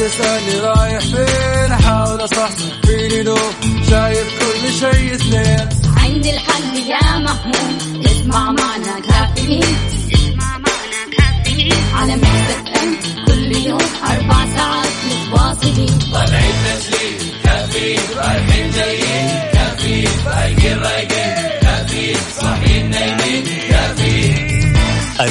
تسألني رايح فين؟ أحاول أصحصح فيني لو شايف كل شيء سنين عندي الحل يا محمود. اسمع معنا كافيين. اسمع معنا كافيين. على مكتب كل يوم.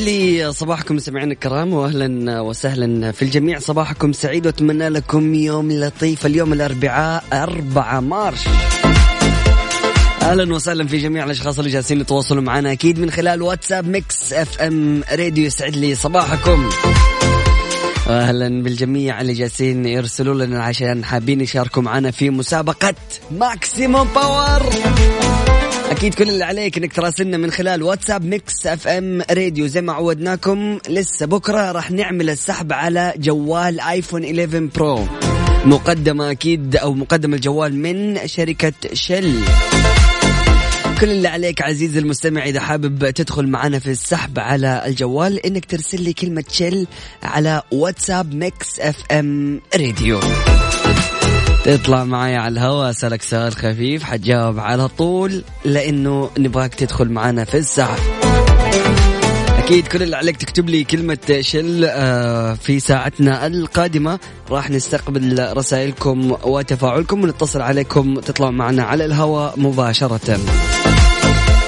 لي صباحكم مستمعينا الكرام واهلا وسهلا في الجميع. صباحكم سعيد وأتمنى لكم يوم لطيف. اليوم الأربعاء 4 March أهلا وسهلا في جميع الأشخاص اللي جالسين يتواصلوا معنا أكيد من خلال واتساب ميكس إف إم راديو. يسعد لي صباحكم. أهلا بالجميع اللي جالسين يرسلوا لنا عشان حابين يشاركوا معنا في مسابقة maximum power أكيد كل اللي عليك إنك تراسلنا من خلال واتساب ميكس اف ام راديو. زي ما عودناكم لسه بكرة راح نعمل السحب على جوال ايفون 11 برو مقدمة أكيد أو مقدم الجوال من شركة شل كل اللي عليك عزيزي المستمع إذا حابب تدخل معنا في السحب على الجوال إنك ترسل لي كلمة شل على واتساب ميكس اف ام راديو. تطلع معي على الهواء أسألك سؤال خفيف حتجاوب على طول لأنه نبغاك تدخل معنا في السحب أكيد كل اللي عليك تكتب لي كلمة شل آه، في ساعتنا القادمة. راح نستقبل رسائلكم وتفاعلكم ونتصل عليكم تطلعوا معنا على الهواء مباشرة.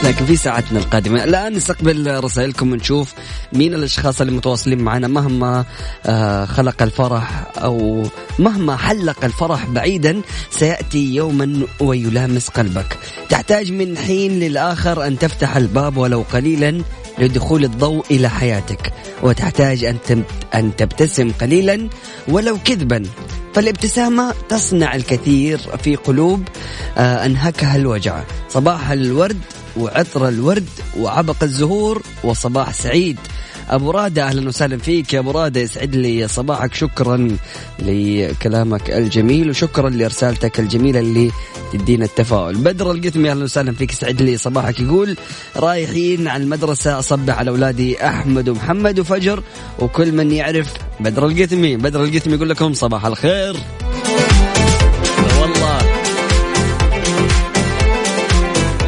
لكن في ساعتنا القادمة. الآن نستقبل رسائلكم ونشوف مين الأشخاص اللي متواصلين معنا. مهما آه، خلق الفرح أو مهما حلق الفرح بعيدا سيأتي يوما ويلامس قلبك. تحتاج من حين للآخر أن تفتح الباب ولو قليلا. لدخول الضوء إلى حياتك وتحتاج أن أن تبتسم قليلا ولو كذبا. فالابتسامة تصنع الكثير في قلوب آه، أنهكها الوجع. صباح الورد وعطر الورد وعبق الزهور وصباح سعيد أبو رادة أهلا وسهلا فيك يا أبو رادة. يسعد لي صباحك. شكرا لكلامك الجميل وشكرا لرسالتك الجميلة اللي تدينا التفاؤل. بدر القثمي أهلا وسهلا فيك. يسعد لي صباحك. يقول رايحين على المدرسة أصبح على أولادي أحمد ومحمد وفجر وكل من يعرف بدر القثمي بدر القثمي يقول لكم صباح الخير.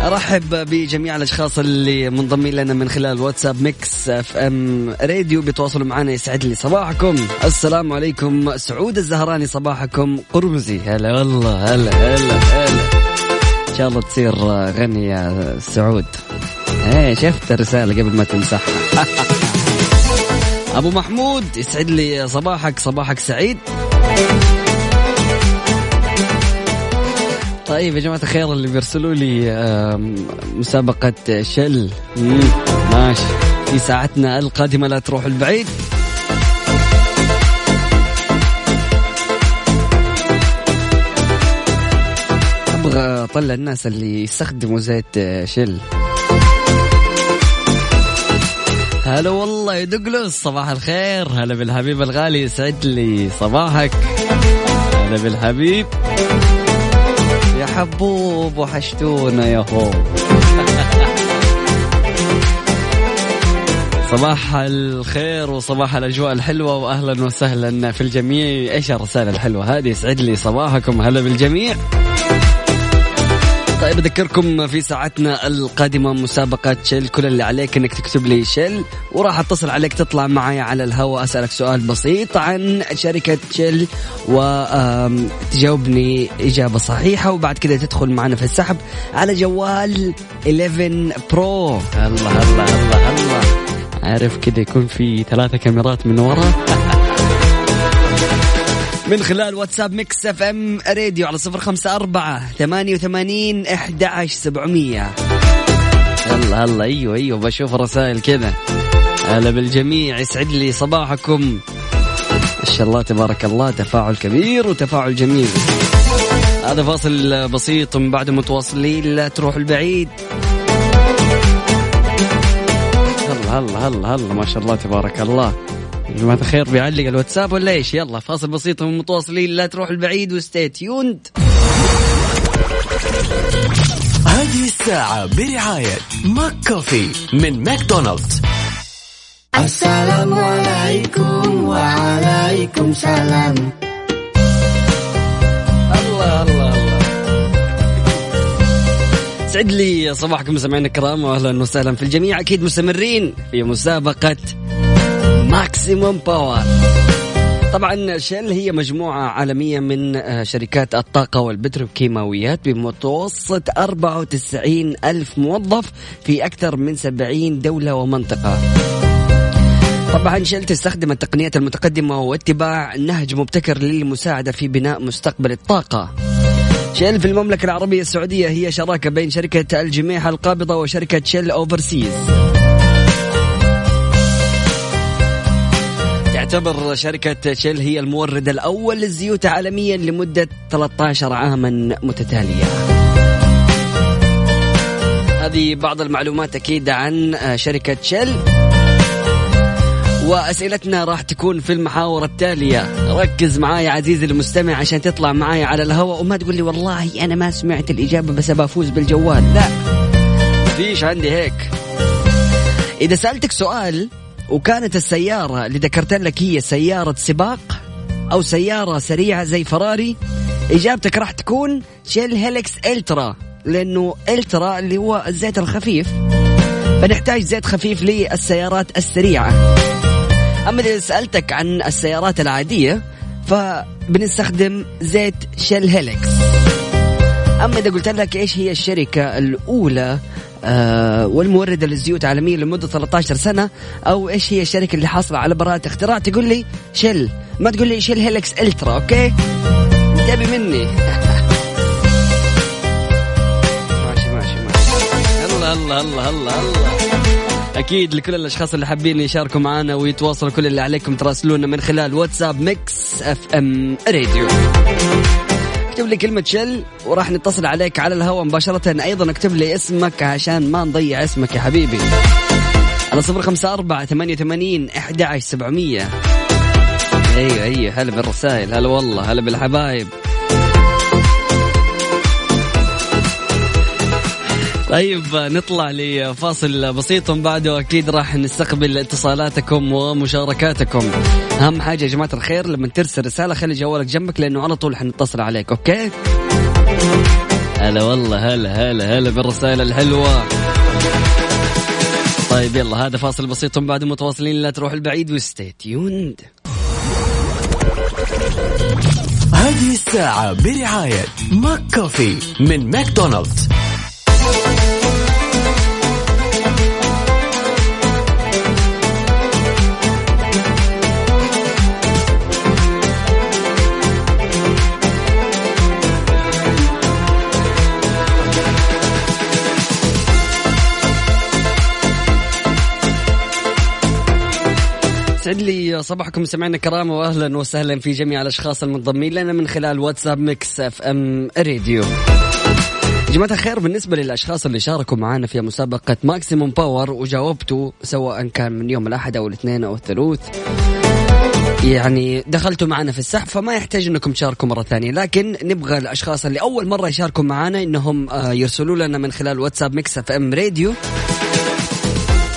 ارحب بجميع الأشخاص اللي منضمين لنا من خلال واتساب ميكس اف ام راديو بيتواصلوا معنا يسعد لي صباحكم. السلام عليكم. سعود الزهراني صباحكم. قرمزي. هلا والله هلا هلا هلا. إن شاء الله تصير غني يا سعود. إيه شفت الرسالة قبل ما تمسحها. أبو محمود يسعد لي صباحك صباحك سعيد. طيب يا جماعة الخير اللي بيرسلوا لي مسابقة شل. ماشي. في ساعتنا القادمة لا تروح البعيد. أبغى أطلع الناس اللي يستخدموا زيت آه، شل. هلا والله يا دقلس صباح الخير. هلا بالحبيب الغالي يسعد لي صباحك. هلا بالحبيب. حبوب وحشتونا يا هو. صباح الخير وصباح الأجواء الحلوة واهلا وسهلا في الجميع. إيش الرسالة الحلوة هذه؟ يسعد لي صباحكم. هلا بالجميع. طيب أذكركم في ساعتنا القادمة مسابقة شل كل اللي عليك إنك تكتب لي شل وراح أتصل عليك تطلع معي على الهواء أسألك سؤال بسيط عن شركة شل وتجاوبني إجابة صحيحة وبعد كذا تدخل معنا في السحب على جوال 11 برو. الله الله الله الله. عارف كذا يكون في ثلاثة كاميرات من ورا. من خلال واتساب ميكس اف ام راديو على صفر خمسة أربعة ثمانية وثمانين أحد عشر سبعمية. يلا يلا أيوة أيوة بشوف الرسائل كذا. هلا بالجميع يسعد لي صباحكم. ما شاء الله تبارك الله تفاعل كبير وتفاعل جميل. هذا فاصل بسيط من بعد متواصلين لا تروح البعيد. هلا هلا هلا هلا ما شاء الله تبارك الله. جماعة الخير بيعلق الواتساب ولا إيش؟ يلا فاصل بسيط من متواصلين لا تروح البعيد وستي تيوند. هذه الساعة برعاية ماك كوفي من ماكدونالدز. السلام عليكم وعليكم سلام. الله الله الله. سعد لي صباحكم مستمعينا الكرام واهلا وسهلا في الجميع. أكيد مستمرين في مسابقة maximum power طبعا شيل هي مجموعة عالمية من آه، شركات الطاقة والبتروكيماويات بمتوسط 94 ألف موظف في أكثر من 70 دولة ومنطقة. طبعا شيل تستخدم التقنيات المتقدمة واتباع نهج مبتكر للمساعدة في بناء مستقبل الطاقة. شيل في المملكة العربية السعودية هي شراكة بين شركة الجميح القابضة وشركة شيل أوفرسيز تعتبر شركة شيل هي المورد الأول للزيوت عالميا لمدة 13 عاما متتالية. هذه بعض المعلومات أكيد عن شركة شيل وأسئلتنا راح تكون في المحاور التالية. ركز معايا عزيزي المستمع عشان تطلع معايا على الهواء وما تقول لي والله أنا ما سمعت الإجابة بس بفوز بالجوال. لا فيش عندي هيك. إذا سألتك سؤال وكانت السيارة اللي ذكرت لك هي سيارة سباق أو سيارة سريعة زي فراري إجابتك راح تكون شيل هيلكس إلترا لأنه إلترا اللي هو الزيت الخفيف. فنحتاج زيت خفيف للسيارات السريعة. أما إذا سألتك عن السيارات العادية فبنستخدم زيت شيل هيلكس أما إذا قلت لك إيش هي الشركة الأولى والموردة للزيوت عالميا لمدة 13 سنة أو إيش هي الشركة اللي حاصلة على براءة اختراع؟ تقول لي شيل. ما تقول لي شيل هيلكس إلترا okay؟ انتبه مني. ماشي ماشي ماشي. الله الله الله الله الله. أكيد لكل الأشخاص اللي حابين يشاركوا معنا ويتواصلوا كل اللي عليكم تراسلونا من خلال واتساب ميكس أف أم راديو. اكتب لي كلمة شل وراح نتصل عليك على الهواء مباشرة. أيضا اكتب لي اسمك عشان ما نضيع اسمك يا حبيبي. على صفر خمسة أربعة ثمانية وثمانين أحد عشر سبعمية. أيوة أيوة هلا بالرسائل هلا والله هلا بالحبايب. طيب نطلع لفاصل بسيط ومن بعده أكيد راح نستقبل اتصالاتكم ومشاركاتكم. أهم حاجة يا جماعة الخير لما ترسل رسالة خلي جوالك جنبك لأنه على طول حنتصل عليك أوكي؟ هلا والله هلا هلا هلا بالرسائل الحلوة. طيب يلا هذا فاصل بسيط ومن بعده متواصلين لا تروح البعيد و stay tuned هذه الساعة برعاية ماك كوفي من ماكدونالدز. يسعد لي صباحكم سمعنا كرامة واهلا وسهلا في جميع الأشخاص المنضمين لنا من خلال واتساب ميكس إف إم راديو. جماعة الخير بالنسبة للأشخاص اللي شاركوا معنا في مسابقة maximum power وجاوبتوا سواء كان من يوم الأحد أو الاثنين أو الثلاث. يعني دخلتوا معنا في السحب فما يحتاج إنكم تشاركوا مرة ثانية. لكن نبغى الأشخاص اللي أول مرة يشاركوا معنا إنهم آه، يرسلوا لنا من خلال واتساب ميكس إف إم راديو.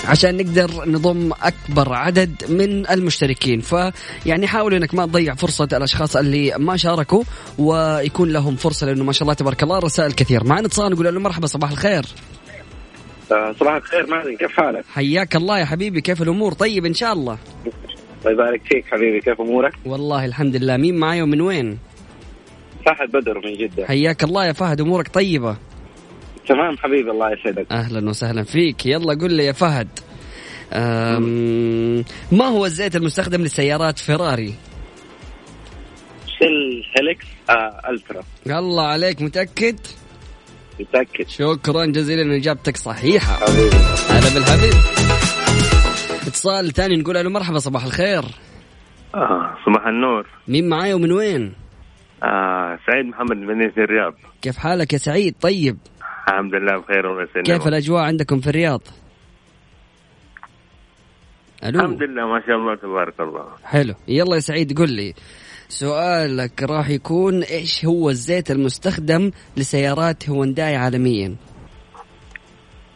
عشان نقدر نضم أكبر عدد من المشتركين. فيعني حاول إنك ما تضيع فرصة الأشخاص اللي ما شاركوا ويكون لهم فرصة لأنه ما شاء الله تبارك الله رسائل كثير. معنا اتصال نقول له مرحبا صباح الخير. آه، صباح الخير مازن كيف حالك؟ حياك الله يا حبيبي كيف الأمور؟ طيب إن شاء الله. الله يبارك فيك حبيبي كيف أمورك؟ والله الحمد لله. مين معاي ومن وين؟ فهد بدر من جدة. حياك الله يا فهد أمورك طيبة؟ تمام حبيبي الله يسعدك. أهلا وسهلا فيك. يلا قل لي يا فهد. ما هو الزيت المستخدم لسيارات فيراري؟ شيل هيلكس آه ألترا. الله عليك متأكد؟ متأكد. شكرا جزيلا إجابتك صحيحة. حبيبي. هلا بالحبيب. اتصال ثاني نقول له مرحبا صباح الخير. آه صباح النور. مين معاي ومن وين؟ آه سعيد محمد من الرياض. كيف حالك يا سعيد؟ طيب. الحمد لله بخير يسلمك كيف الأجواء عندكم في الرياض؟ ألو. الحمد لله ما شاء الله تبارك الله. حلو. يلا يا سعيد قل لي. سؤالك راح يكون إيش هو الزيت المستخدم لسيارات هونداي عالميا؟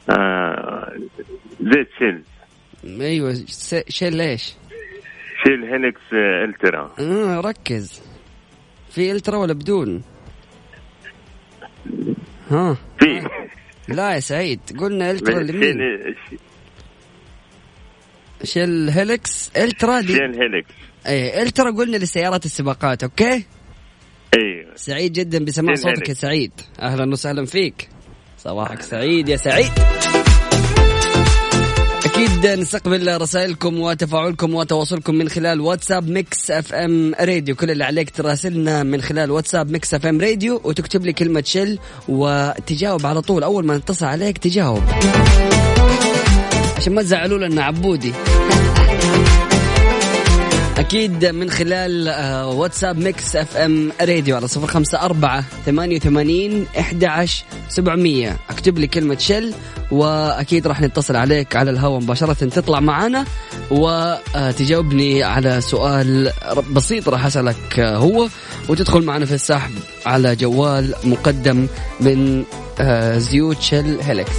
آه زيت شيل. أيوه شيل إيش شيل هيلكس آه، إلترا. آه ركز. في إلترا ولا بدون؟ ها. لا يا سعيد قلنا الترا لمين؟ شيل هيلكس الترا دي شيل هيلكس إيه الترا قلنا لسيارات السباقات okay؟ أيوه سعيد جدا بسماع صوتك. يا سعيد. أهلا وسهلا فيك. صباحك سعيد يا سعيد. أكيد نستقبل رسائلكم وتفاعلكم وتواصلكم من خلال واتساب Mix FM Radio. كل اللي عليك تراسلنا من خلال واتساب Mix FM Radio وتكتب لي كلمة Shell وتجاوب على طول. أول ما نتصل عليك تجاوب. عشان ما تزعلوا لنا عبودي. أكيد من خلال آه، واتساب Mix FM Radio على صفر خمسة أربعة ثمانية وثمانين عشر سبعمية. أكتب لي كلمة شل وأكيد راح نتصل عليك على الهواء مباشرة. تطلع معانا وتجاوبني على سؤال بسيط راح أسألك آه، هو وتدخل معنا في السحب على جوال مقدم من آه، زيوت شل هيلكس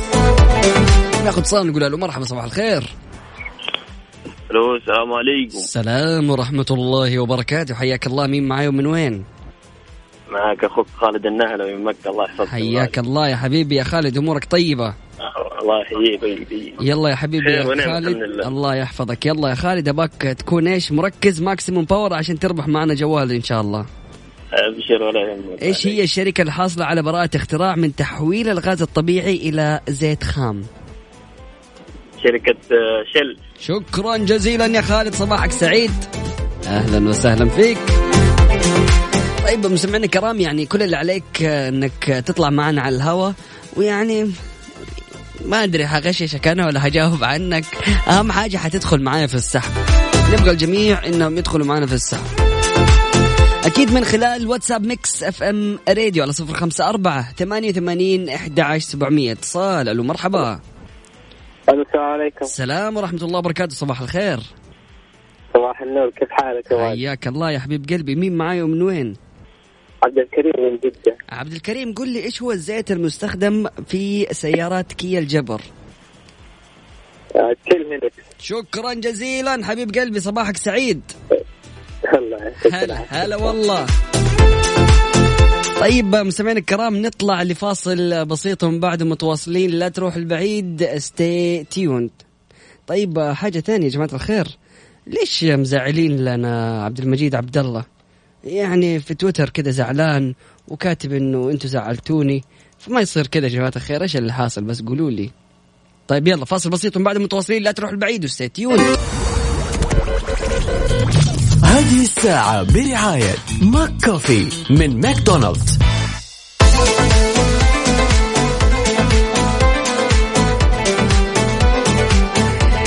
ناخذ اتصال نقول له مرحبا صباح الخير. ألو السلام عليكم السلام ورحمة الله وبركاته. حياك الله. مين معاي ومن وين؟ معك أخوك خالد النهلوي من مكة. الله يحفظك. حياك الله يا حبيبي. يا خالد أمورك طيبة؟ الله يحييك يلا يا حبيبي يا خالد. الله يحفظك. يلا يا خالد أباك تكون إيش؟ مركز maximum power عشان تربح معنا جوال إن شاء الله. أبشر ولا يهمك. إيش هي الشركة الحاصلة على براءة اختراع من تحويل الغاز الطبيعي إلى زيت خام؟ شركة آه، Shell شكرا جزيلا يا خالد صباحك سعيد. أهلا وسهلا فيك. طيب مستمعينا الكرام يعني كل اللي عليك آه، إنك تطلع معنا على الهواء ويعني ما أدري حغششك أنا ولا حجاوب عنك. أهم حاجة حتدخل معايا في السحب. نبغى الجميع إنهم يدخلوا معنا في السحب. أكيد من خلال واتساب Mix FM Radio على صفر خمسة أربعة ثمانية وثمانين إحدى عشر سبعمية. اتصال ألو مرحبا. السلام عليكم. السلام ورحمة الله وبركاته. صباح الخير. صباح النور. كيف حالك يا؟ حياك الله يا حبيب قلبي. مين معاي ومن وين؟ عبد الكريم من جدة. عبد الكريم قل لي إيش هو الزيت المستخدم في سيارات كيا الجبر؟ آه، شكرا جزيلا. حبيب قلبي صباحك سعيد. هلا. هلا والله. طيب مستمعينا الكرام نطلع لفاصل بسيط ومن بعد متواصلين. لا تروح البعيد ستي تيوند طيب حاجة ثانية يا جماعة الخير. ليش مزعلين لنا عبد المجيد عبد الله؟ يعني في تويتر كذا زعلان وكاتب إنه أنتم زعلتوني. فما يصير كذا يا جماعة الخير إيش اللي حاصل؟ بس قولوا لي. طيب يلا فاصل بسيط ومن بعد متواصلين. لا تروح البعيد stay tuned هذه الساعة برعاية McCoffee من ماكدونالدز.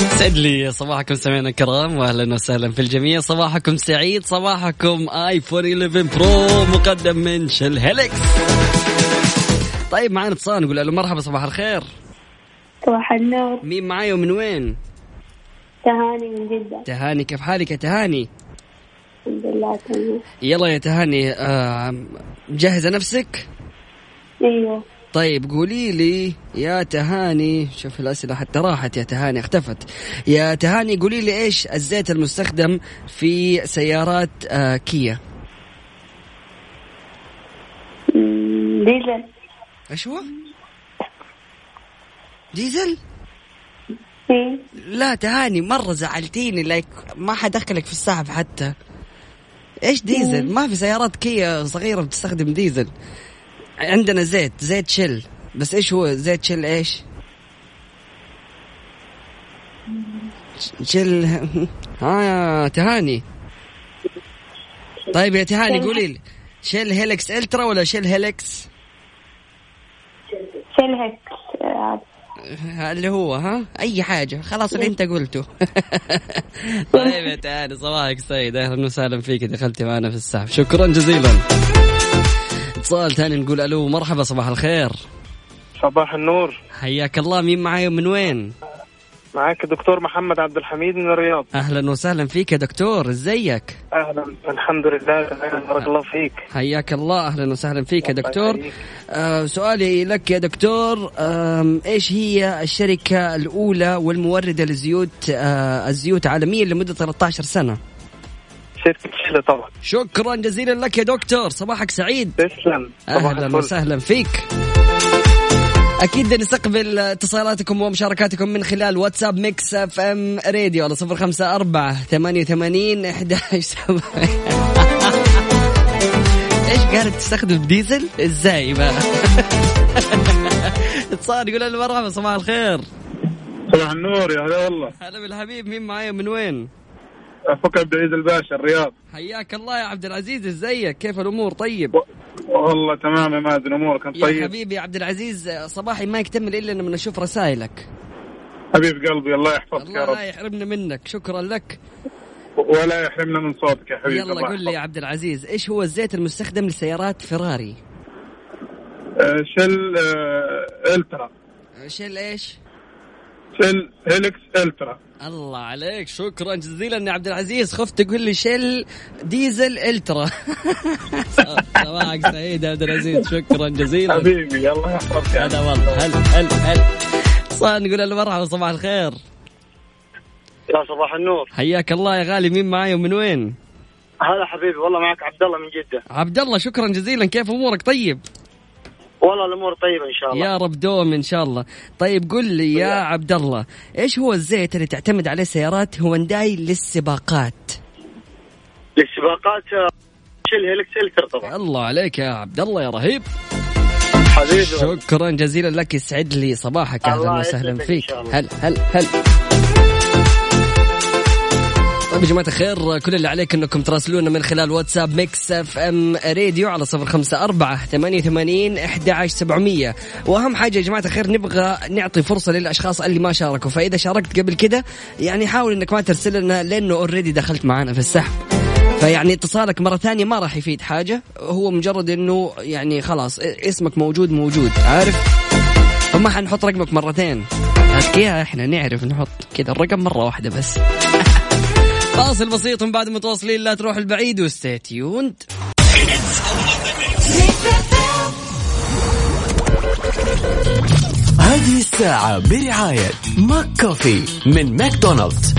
سعد لي صباحكم سمعنا الكرام واهلا وسهلا في الجميع. صباحكم سعيد صباحكم آيفون 11 برو مقدم من شل هيلكس طيب معنا اتصال نقول له مرحبا صباح الخير. صباح النور. مين معاي ومن وين؟ تهاني من جدة. تهاني كيف حالك يا تهاني؟ الحمد لله تمام يلا يا تهاني آه جاهزة نفسك؟ أيوه. طيب قولي لي يا تهاني شوف الأسئلة حتى راحت يا تهاني اختفت. يا تهاني قولي لي إيش الزيت المستخدم في سيارات آه كيا؟ ديزل. إيش هو؟ ديزل؟ إيه. لا تهاني مرة زعلتيني لايك ما حدخلك في السحب حتى. إيش ديزل؟ ما في سيارات كيا صغيرة بتستخدم ديزل عندنا زيت زيت شل بس إيش هو زيت شل إيش؟ شل ها يا تهاني طيب يا تهاني قولي لي شيل هيلكس ألترا ولا شيل هيلكس؟ شيل هيك آه، اللي هو ها؟ أي حاجة. خلاص اللي أنت قلته. طيب يا تاني صباحك سعيد. أهلا وسهلا فيك دخلتي معنا في السحب. شكرا جزيلا. اتصال ثاني نقول ألو مرحبا صباح الخير. صباح النور. حياك الله. مين معاي ومن وين؟ معاك دكتور محمد عبد الحميد من الرياض. أهلا وسهلا فيك يا دكتور إزيك؟ أهلا الحمد لله بارك الله فيك. حياك الله أهلا وسهلا فيك يا دكتور. آه سؤالي لك يا دكتور آم، إيش هي الشركة الأولى والموردة لزيوت آه الزيوت عالميا لمدة 13 سنة؟ Shell طبعا. شكرا جزيلا لك يا دكتور صباحك سعيد. تسلم أهلا. وسهلا فيك. أكيد نستقبل اتصالاتكم ومشاركاتكم من خلال واتساب Mix FM Radio على صفر خمسة أربعة ثمانية وثمانين إحدى إيش قالت تستخدم ديزل؟ إزاي بقى؟ اتصال نقول ألو مرحبا صباح الخير صباح النور يا هلا والله هلا بالحبيب مين معايا من وين؟ أخوك عبد العزيز الباشا الرياض. حياك الله يا عبد العزيز إزيك؟ كيف الأمور؟ طيب؟ والله تمام يا مازن أمورك انت يا طيب. حبيبي عبد العزيز صباحي ما يكتمل إلا لما نشوف رسائلك. حبيب قلبي الله يحفظك يا الله لا رب يحرمنا منك شكرا لك. ولا يحرمنا من صوتك يا حبيبي يلا الله قل لي يا. عبد العزيز إيش هو الزيت المستخدم لسيارات فيراري؟ آه، شل آه، إلترا. شيل إيش؟ شل هيلكس إلترا. الله عليك شكرا جزيلا يا عبد العزيز. خفت تقول لي شيل ديزل إلترا. صباحك سعيد يا عبد العزيز شكرا جزيلا. حبيبي الله يحفظك هلا والله هلا هلا هلا. صار نقول له مرحبا صباح الخير. يا صباح النور. حياك الله يا غالي مين معاي ومن وين؟ هلا حبيبي والله معك عبد الله من جدة. عبد الله شكرا جزيلا كيف أمورك؟ طيب. والله الأمور طيبة إن شاء الله. يا رب دوم إن شاء الله. طيب قل لي يا عبد الله إيش هو الزيت اللي تعتمد عليه سيارات هونداي للسباقات؟ للسباقات آه، Shell Helix Ultra طبعا. الله عليك يا عبد الله يا رهيب. حبيبي. شكرا جزيلا لك يسعد لي صباحك أهلا وسهلا فيك. هل هل هل. طيب يا جماعة الخير كل اللي عليك إنكم تراسلونا من خلال واتساب Mix FM Radio على صفر خمسة أربعة ثمانية وثمانين إحدى عشر سبعمية. وأهم حاجة يا جماعة الخير نبغى نعطي فرصة للأشخاص اللي ما شاركوا. فإذا شاركت قبل كده يعني حاول إنك ما ترسل لنا لأنه already دخلت معنا في السحب. فيعني اتصالك مرة ثانية ما راح يفيد حاجة هو مجرد إنه يعني خلاص اسمك موجود موجود عارف؟ فما حنحط رقمك مرتين. أذكياء إحنا نعرف نحط كذا الرقم مرة واحدة بس. فاصل بسيط من بعد متواصلين لا تروح البعيد و stay tuned هذه الساعة برعاية McCoffee من ماكدونالدز.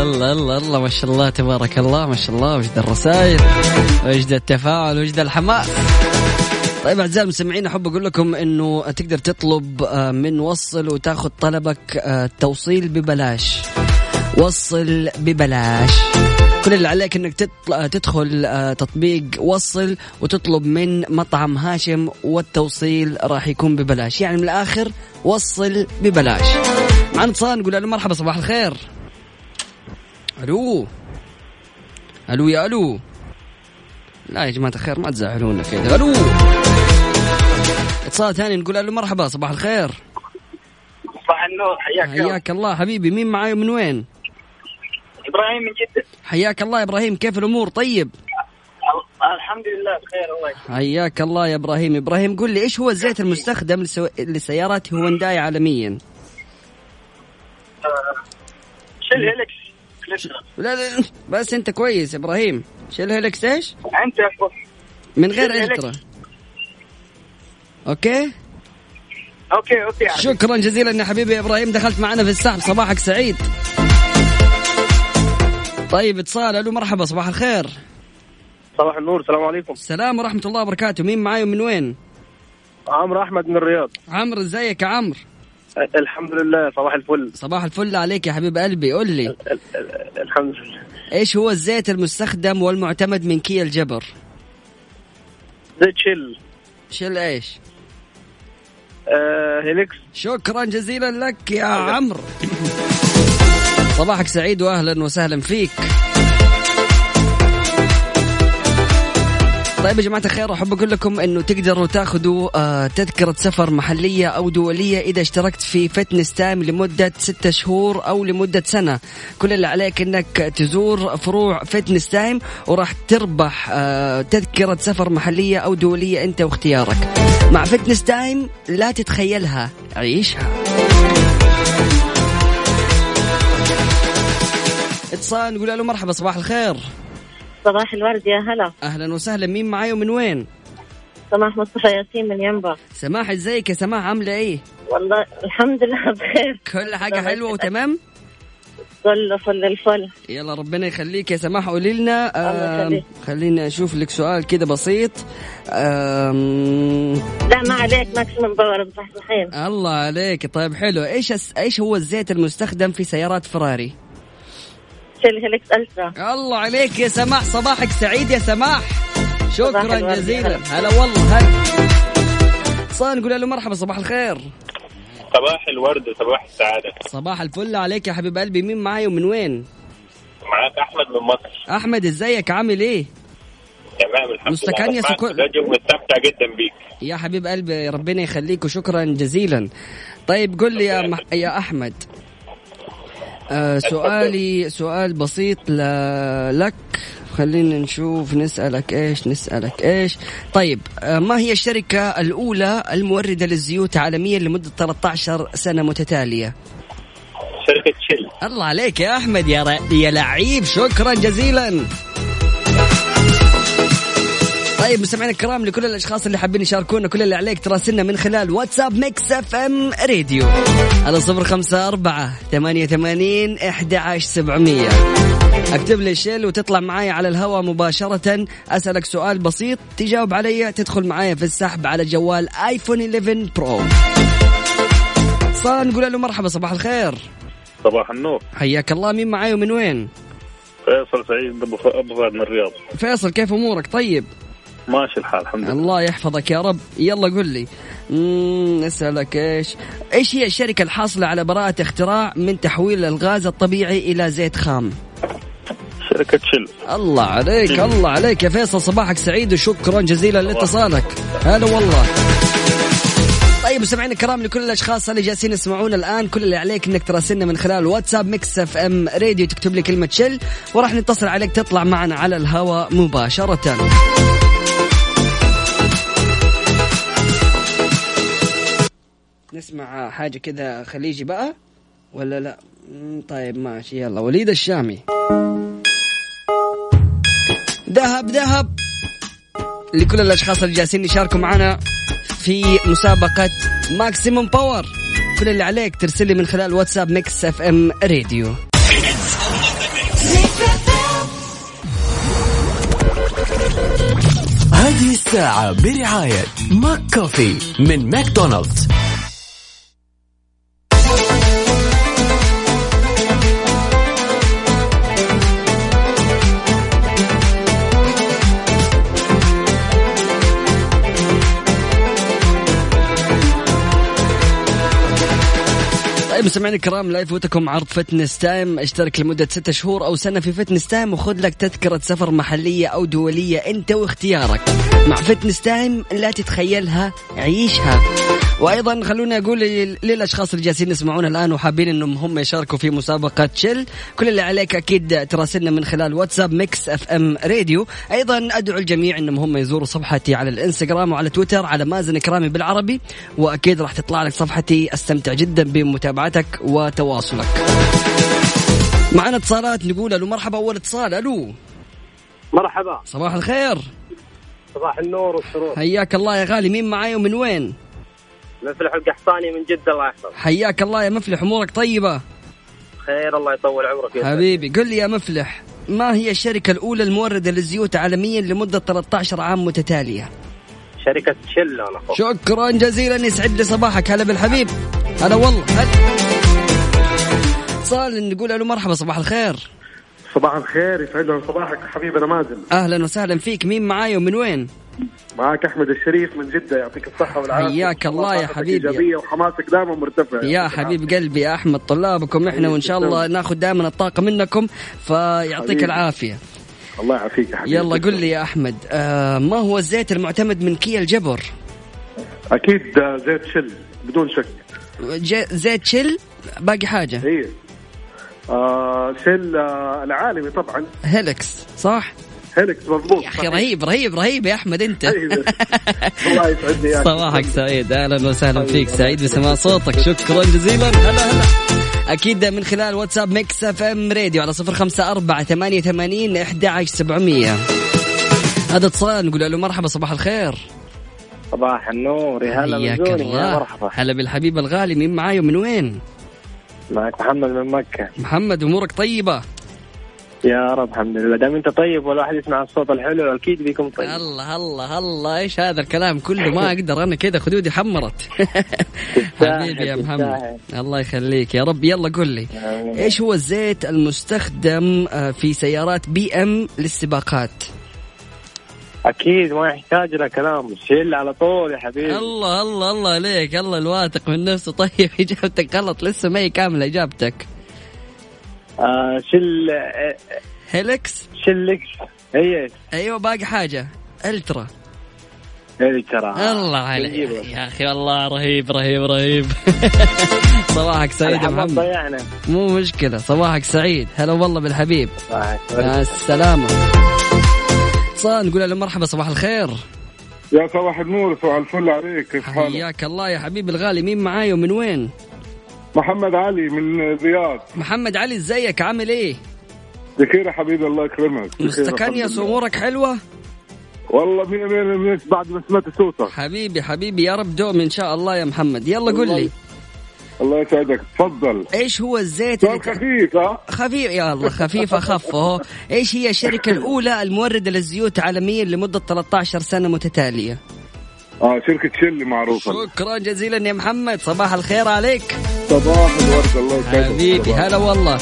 الله الله الله ما شاء الله تبارك الله ما شاء الله وجد الرسائل وجد التفاعل وجد الحماس. طيب أعزائي المستمعين أحب أقول لكم إنه تقدر تطلب آه، من وصل وتاخذ طلبك آه، توصيل ببلاش. وصل ببلاش. كل اللي عليك إنك تدخل آه، تطبيق وصل وتطلب من مطعم هاشم والتوصيل راح يكون ببلاش. يعني من الآخر وصل ببلاش. معنا اتصال نقول له مرحبا صباح الخير. ألو. ألو يا ألو. لا يا جماعة الخير ما تزعلونا كذا. ألو. اتصال ثاني نقول ألو مرحبا صباح الخير. صباح النور حياك الله. حياك الله. حبيبي مين معاي من وين؟ إبراهيم من جدة. حياك الله يا إبراهيم كيف الأمور؟ طيب. ال- الحمد لله بخير الله يسلمك. حياك الله يا إبراهيم. إبراهيم قل لي إيش هو الزيت المستخدم لسو... لسيارات هونداي عالميا؟ Shell Helix. لا لا بس أنت كويس إبراهيم. Shell Helix إيش؟ أنت. من غير Ultra okay؟ okay okay. شكرا جزيلا يا حبيبي يا إبراهيم دخلت معنا في السحب صباحك سعيد. طيب اتصال ألو مرحبا صباح الخير. صباح النور السلام عليكم. السلام ورحمة الله وبركاته. مين معاي ومن وين؟ عمرو أحمد من الرياض. عمرو إزيك يا عمرو؟ الحمد لله صباح الفل. صباح الفل عليك يا حبيب قلبي قل لي. الحمد لله. إيش هو الزيت المستخدم والمعتمد من كيا الجبر؟ زيت Shell. Shell إيش آه Helix شكرا جزيلا لك يا عمرو. صباحك سعيد واهلا وسهلا فيك. طيب يا جماعة الخير أحب أقول لكم أنه تقدروا تاخذوا آه، تذكرة سفر محلية أو دولية إذا اشتركت في Fitness Time لمدة ستة شهور أو لمدة سنة. كل اللي عليك أنك تزور فروع Fitness Time وراح تربح آه، تذكرة سفر محلية أو دولية أنت واختيارك. مع Fitness Time لا تتخيلها عيشها. اتصال نقول له مرحبا صباح الخير. صباح الورد يا هلا. أهلا وسهلا. مين معاي ومن وين؟ سماح مصطفى ياسين من ينبع. سماح إزيك يا سماح؟ عاملة إيه؟ والله الحمد لله بخير. كل حاجة حلوة وتمام؟ فل فل الفل. يلا ربنا يخليك يا سماح. قولي لنا. خليني أشوف لك سؤال كده بسيط. لا ما عليك Maximum Power مصحصحين الله عليك. طيب حلو. إيش إيش هو الزيت المستخدم في سيارات فراري؟ Shell Helix Ultra الله عليك يا سماح صباحك سعيد يا سماح. شكرا جزيلا. هلا. والله هلا. اتصال نقول له مرحبا صباح الخير. صباح الورد وصباح السعادة. صباح الفل عليك يا حبيب قلبي. مين معاي ومن وين؟ معاك أحمد من مصر. أحمد إزيك؟ عامل إيه؟ تمام الحمد مستكان لله سكون. الراديو ومستمتع جدا بيك. يا حبيب قلبي ربنا يخليك وشكرا جزيلا. طيب قل لي يا, مح... يا أحمد. آه سؤالي سؤال بسيط. لك. خلينا نشوف نسألك إيش نسألك إيش. طيب آه ما هي الشركة الأولى الموردة للزيوت عالميا لمدة 13 سنة متتالية؟ شركة شل الله عليك يا أحمد يا, ر... يا لعيب. شكرا جزيلا. طيب مستمعينا الكرام لكل الأشخاص اللي حابين يشاركونا كل اللي عليك تراسلنا من خلال واتساب Mix FM Radio. على صفر خمسة أربعة ثمانية ثمانين إحدى عشر سبعمية. اكتب لي شيل وتطلع معايا على الهواء مباشرة. أسألك سؤال بسيط تجاوب علي تدخل معايا في السحب على جوال آيفون 11 برو. صار نقول له مرحبا صباح الخير. صباح النور. حياك الله مين معاي ومن وين؟ فيصل سعيد أبو فهد من الرياض. فيصل كيف أمورك؟ طيب. ماشي الحال الحمد لله. الله يحفظك يا رب. يلا قل لي. نسألك إيش؟ إيش هي الشركة الحاصلة على براءة اختراع من تحويل الغاز الطبيعي إلى زيت خام؟ شركة شل الله عليك الله عليك يا فيصل. صباحك سعيد وشكرا جزيلا لاتصالك. هلا والله. طيب مستمعينا الكرام لكل الأشخاص اللي جالسين يسمعونا الآن كل اللي عليك إنك تراسلنا من خلال واتساب Mix FM Radio تكتب لي كلمة شل وراح نتصل عليك تطلع معنا على الهواء مباشرة. نسمع حاجة كذا خليجي بقى؟ ولا لا؟ طيب ماشي يلا. وليد الشامي. ذهب ذهب. لكل الأشخاص اللي جالسين يشاركوا معنا في مسابقة Maximum Power كل اللي عليك ترسل لي من خلال واتساب Mix FM Radio هذه الساعة برعاية McCafé من ماكدونالدز. طيب مستمعينا الكرام لا يفوتكم عرض Fitness Time. اشترك لمدة ستة شهور أو سنة في Fitness Time وخذ لك تذكرة سفر محلية أو دولية أنت واختيارك. مع Fitness Time لا تتخيلها عيشها. وأيضا خلوني أقول لل- للأشخاص اللي جالسين يسمعونا الآن وحابين إنهم هم يشاركوا في مسابقة شل كل اللي عليك أكيد تراسلنا من خلال واتساب Mix FM Radio. أيضا أدعو الجميع إنهم هم يزوروا صفحتي على الإنستغرام وعلى تويتر على مازن كرامي بالعربي. وأكيد راح تطلع لك صفحتي أستمتع جدا بمتابعتك وتواصلك. معنا اتصالات نقول ألو مرحبا أول اتصال ألو. مرحبا. صباح الخير. صباح النور والسرور. حياك الله يا غالي مين معاي ومن وين؟ مفلح القحطاني من جدة الله يحفظك. حياك الله يا مفلح أمورك طيبة؟ خير الله يطول عمرك يا حبيبي قل لي يا مفلح ما هي الشركة الأولى الموردة للزيوت عالميا لمدة 13 عام متتالية؟ شركة شل أنا أخوك شكرا جزيلا يسعد لي صباحك هلا بالحبيب. هلا والله. هلا. اتصال نقول له مرحبا صباح الخير. صباح الخير يسعد صباحك حبيبنا مازن. أهلا وسهلا فيك. مين معاي ومن وين؟ معك أحمد الشريف من جدة يعطيك الصحة والعافية. حياك الله يا حبيبي. إيجابية وحماسك دائما مرتفع. يا حبيب قلبي يا أحمد طلابكم إحنا وإن شاء الله ناخذ دائما الطاقة منكم فيعطيك حبيبي. العافية. الله يعافيك يا حبيبي. يلا قل لي يا أحمد آه ما هو الزيت المعتمد من كيا الجبر؟ أكيد آه، زيت شل بدون شك. زيت شل باقي حاجة. إيه. آه شل آه العالمي طبعا. هيلكس صح؟ هيلكس مضبوط. يا أخي رهيب رهيب رهيب يا أحمد أنت. الله يسعدني صباحك سعيد. أهلا وسهلا فيك سعيد بسماع صوتك. شكرا جزيلا. هلا هلا. أكيد من خلال واتساب Mix FM Radio على صفر خمسة أربعة ثمانية ثمانين أحد عشر سبعمية. هذا اتصال نقول له مرحبا صباح الخير. صباح النور. يا هلا حياك الله. مرحبا. هلا بالحبيب الغالي. مين معاي ومن وين؟ معك محمد من مكة. محمد أمورك طيبة؟ يا رب الحمد لله. دام أنت طيب والواحد يسمع الصوت الحلو أكيد بيكون طيب. الله الله الله. إيش هذا الكلام؟ كله ما أقدر. أنا كذا خدودي حمرت. حبيبي يا محمد. الله يخليك. يا رب يلا قل لي. إيش هو الزيت المستخدم آه، في سيارات BM للسباقات؟ أكيد ما يحتاج له كلام Shell على طول يا حبيبي. الله الله الله عليك الله الواثق من نفسه. طيب إجابتك غلط لسه ما هي كاملة إجابتك. آه Shell Helix شلكس هي أيوه باقي حاجة. Ultra. ترى الله عليك. يا أخي والله رهيب رهيب رهيب. صباحك سعيد يا محمد. ضيعنا مو مشكلة صباحك سعيد. هلا والله بالحبيب. صباحك. مع السلامة. صان نقول له مرحبا صباح الخير. يا صباح النور صباح الفل عليك كيف حالك؟ حياك الله يا حبيبي الغالي مين معاي ومن وين؟ محمد علي من الرياض محمد علي ازيك؟ عامل إيه؟ بخير يا حبيبي الله يكرمك. مستكنيس. امورك حلوة؟ والله مية مية بعد ما سمعت صوتك. حبيبي حبيبي يا رب دوم إن شاء الله يا محمد. يلا قل لي. الله يسعدك. تفضل. إيش هو الزيت سؤال خفيف ها؟ خفيف يا الله خفيف أخف أهو. إيش هي الشركة الأولى الموردة للزيوت عالميا لمدة 13 سنة متتالية؟ آه شركة شلي معروفة شكرا جزيلا يا محمد. صباح الخير عليك. صباح الورد الله يسعدك. حبيبي. هلا والله.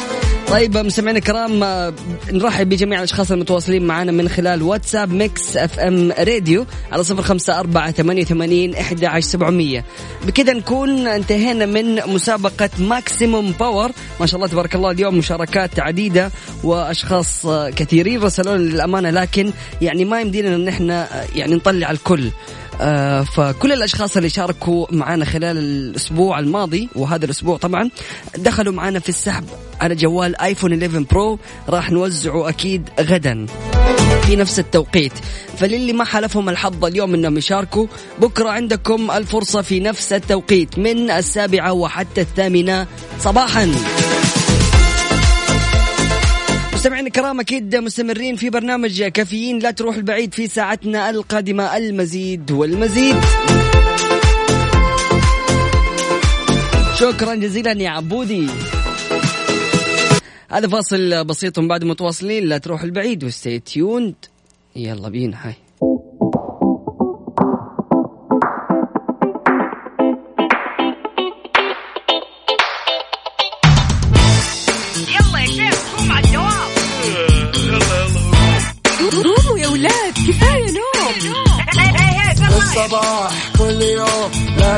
طيب مستمعينا الكرام آه، نرحب بجميع الأشخاص المتواصلين معنا من خلال واتساب Mix FM Radio على صفر خمسة أربعة ثمانية وثمانين إحدى عشر سبعمية. بكذا نكون انتهينا من مسابقة Maximum Power ما شاء الله تبارك الله اليوم مشاركات عديدة وأشخاص آه، كثيرين رسلوا للأمانة لكن يعني ما يمدينا أن إحنا آه، يعني نطلع الكل. فكل الأشخاص اللي شاركوا معنا خلال الأسبوع الماضي وهذا الأسبوع طبعا دخلوا معنا في السحب على جوال ايفون 11 برو راح نوزعه أكيد غدا في نفس التوقيت. فللي ما حلفهم الحظ اليوم إنهم يشاركوا بكرة عندكم الفرصة في نفس التوقيت من السابعة وحتى الثامنة صباحا. مستمعينا الكرام أكيد مستمرين في برنامج كافيين. لا تروح البعيد في ساعتنا القادمة المزيد والمزيد. شكرا جزيلا يا عبودي. هذا فاصل بسيط بعد متواصلين. لا تروح البعيد وستي تيوند يلا بينا هاي.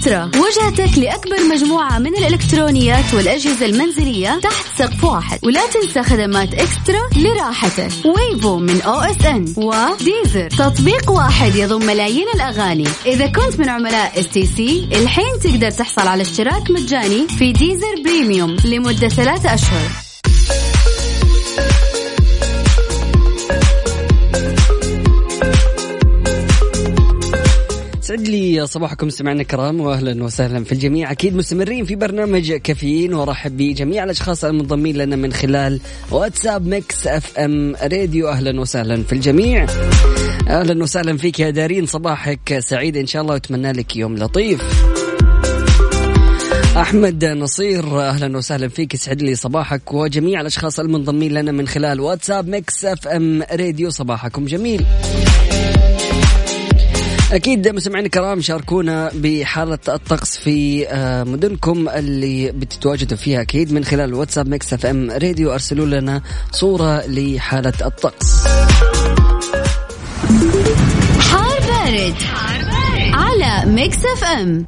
eXtra وجهتك لأكبر مجموعة من الإلكترونيات والأجهزة المنزلية تحت سقف واحد. ولا تنسى خدمات eXtra لراحتك. Wavo من OSN و Deezer تطبيق واحد يضم ملايين الأغاني. إذا كنت من عملاء STC الحين تقدر تحصل على اشتراك مجاني في Deezer Premium لمدة ثلاثة أشهر. يسعد لي صباحكم سمعنا الكرام واهلا وسهلا في الجميع. أكيد مستمرين في برنامج كافيين وارحب بجميع الأشخاص المنضمين لنا من خلال واتساب Mix FM Radio. أهلا وسهلا في الجميع. أهلا وسهلا فيك يا دارين صباحك سعيد إن شاء الله وأتمنى لك يوم لطيف. أحمد نصير أهلا وسهلا فيك يسعد لي صباحك وجميع الأشخاص المنضمين لنا من خلال واتساب Mix FM Radio. صباحكم جميل. أكيد مستمعينا الكرام شاركونا بحالة الطقس في آه، مدنكم اللي بتتواجدوا فيها أكيد من خلال واتساب Mix FM Radio أرسلوا لنا صورة لحالة الطقس حار بارد, حار بارد. على Mix FM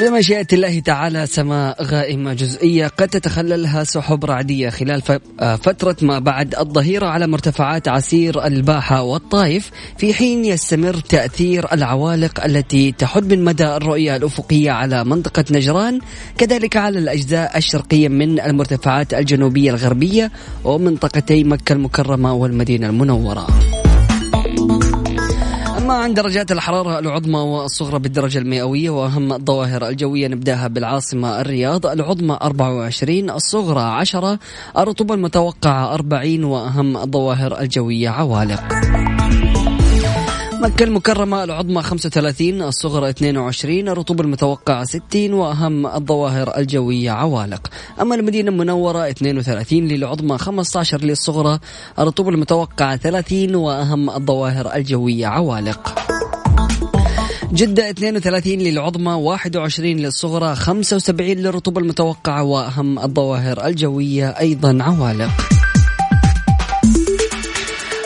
بمشيئة الله تعالى سماء غائمة جزئية قد تتخللها سحب رعدية خلال آه، فترة ما بعد الظهيرة على مرتفعات عسير الباحة والطائف في حين يستمر تأثير العوالق التي تحد من مدى الرؤية الأفقية على منطقة نجران كذلك على الأجزاء الشرقية من المرتفعات الجنوبية الغربية ومنطقتي مكة المكرمة والمدينة المنورة. عن درجات الحرارة العظمى والصغرى بالدرجة المئوية وأهم الظواهر الجوية نبدأها بالعاصمة الرياض العظمى 24 الصغرى 10 الرطوبة المتوقعة 40 وأهم الظواهر الجوية عوالق. مكة المكرمة العظمى 35 الصغرى 22 الرطوبة المتوقعة 60 وأهم الظواهر الجوية عوالق. أما المدينة المنورة 32 للعظمى 15 للصغرى الرطوبة المتوقعة 30 وأهم الظواهر الجوية عوالق. جدة 32 للعظمى 21 للصغرى 75 للرطوبة المتوقعة وأهم الظواهر الجوية أيضا عوالق.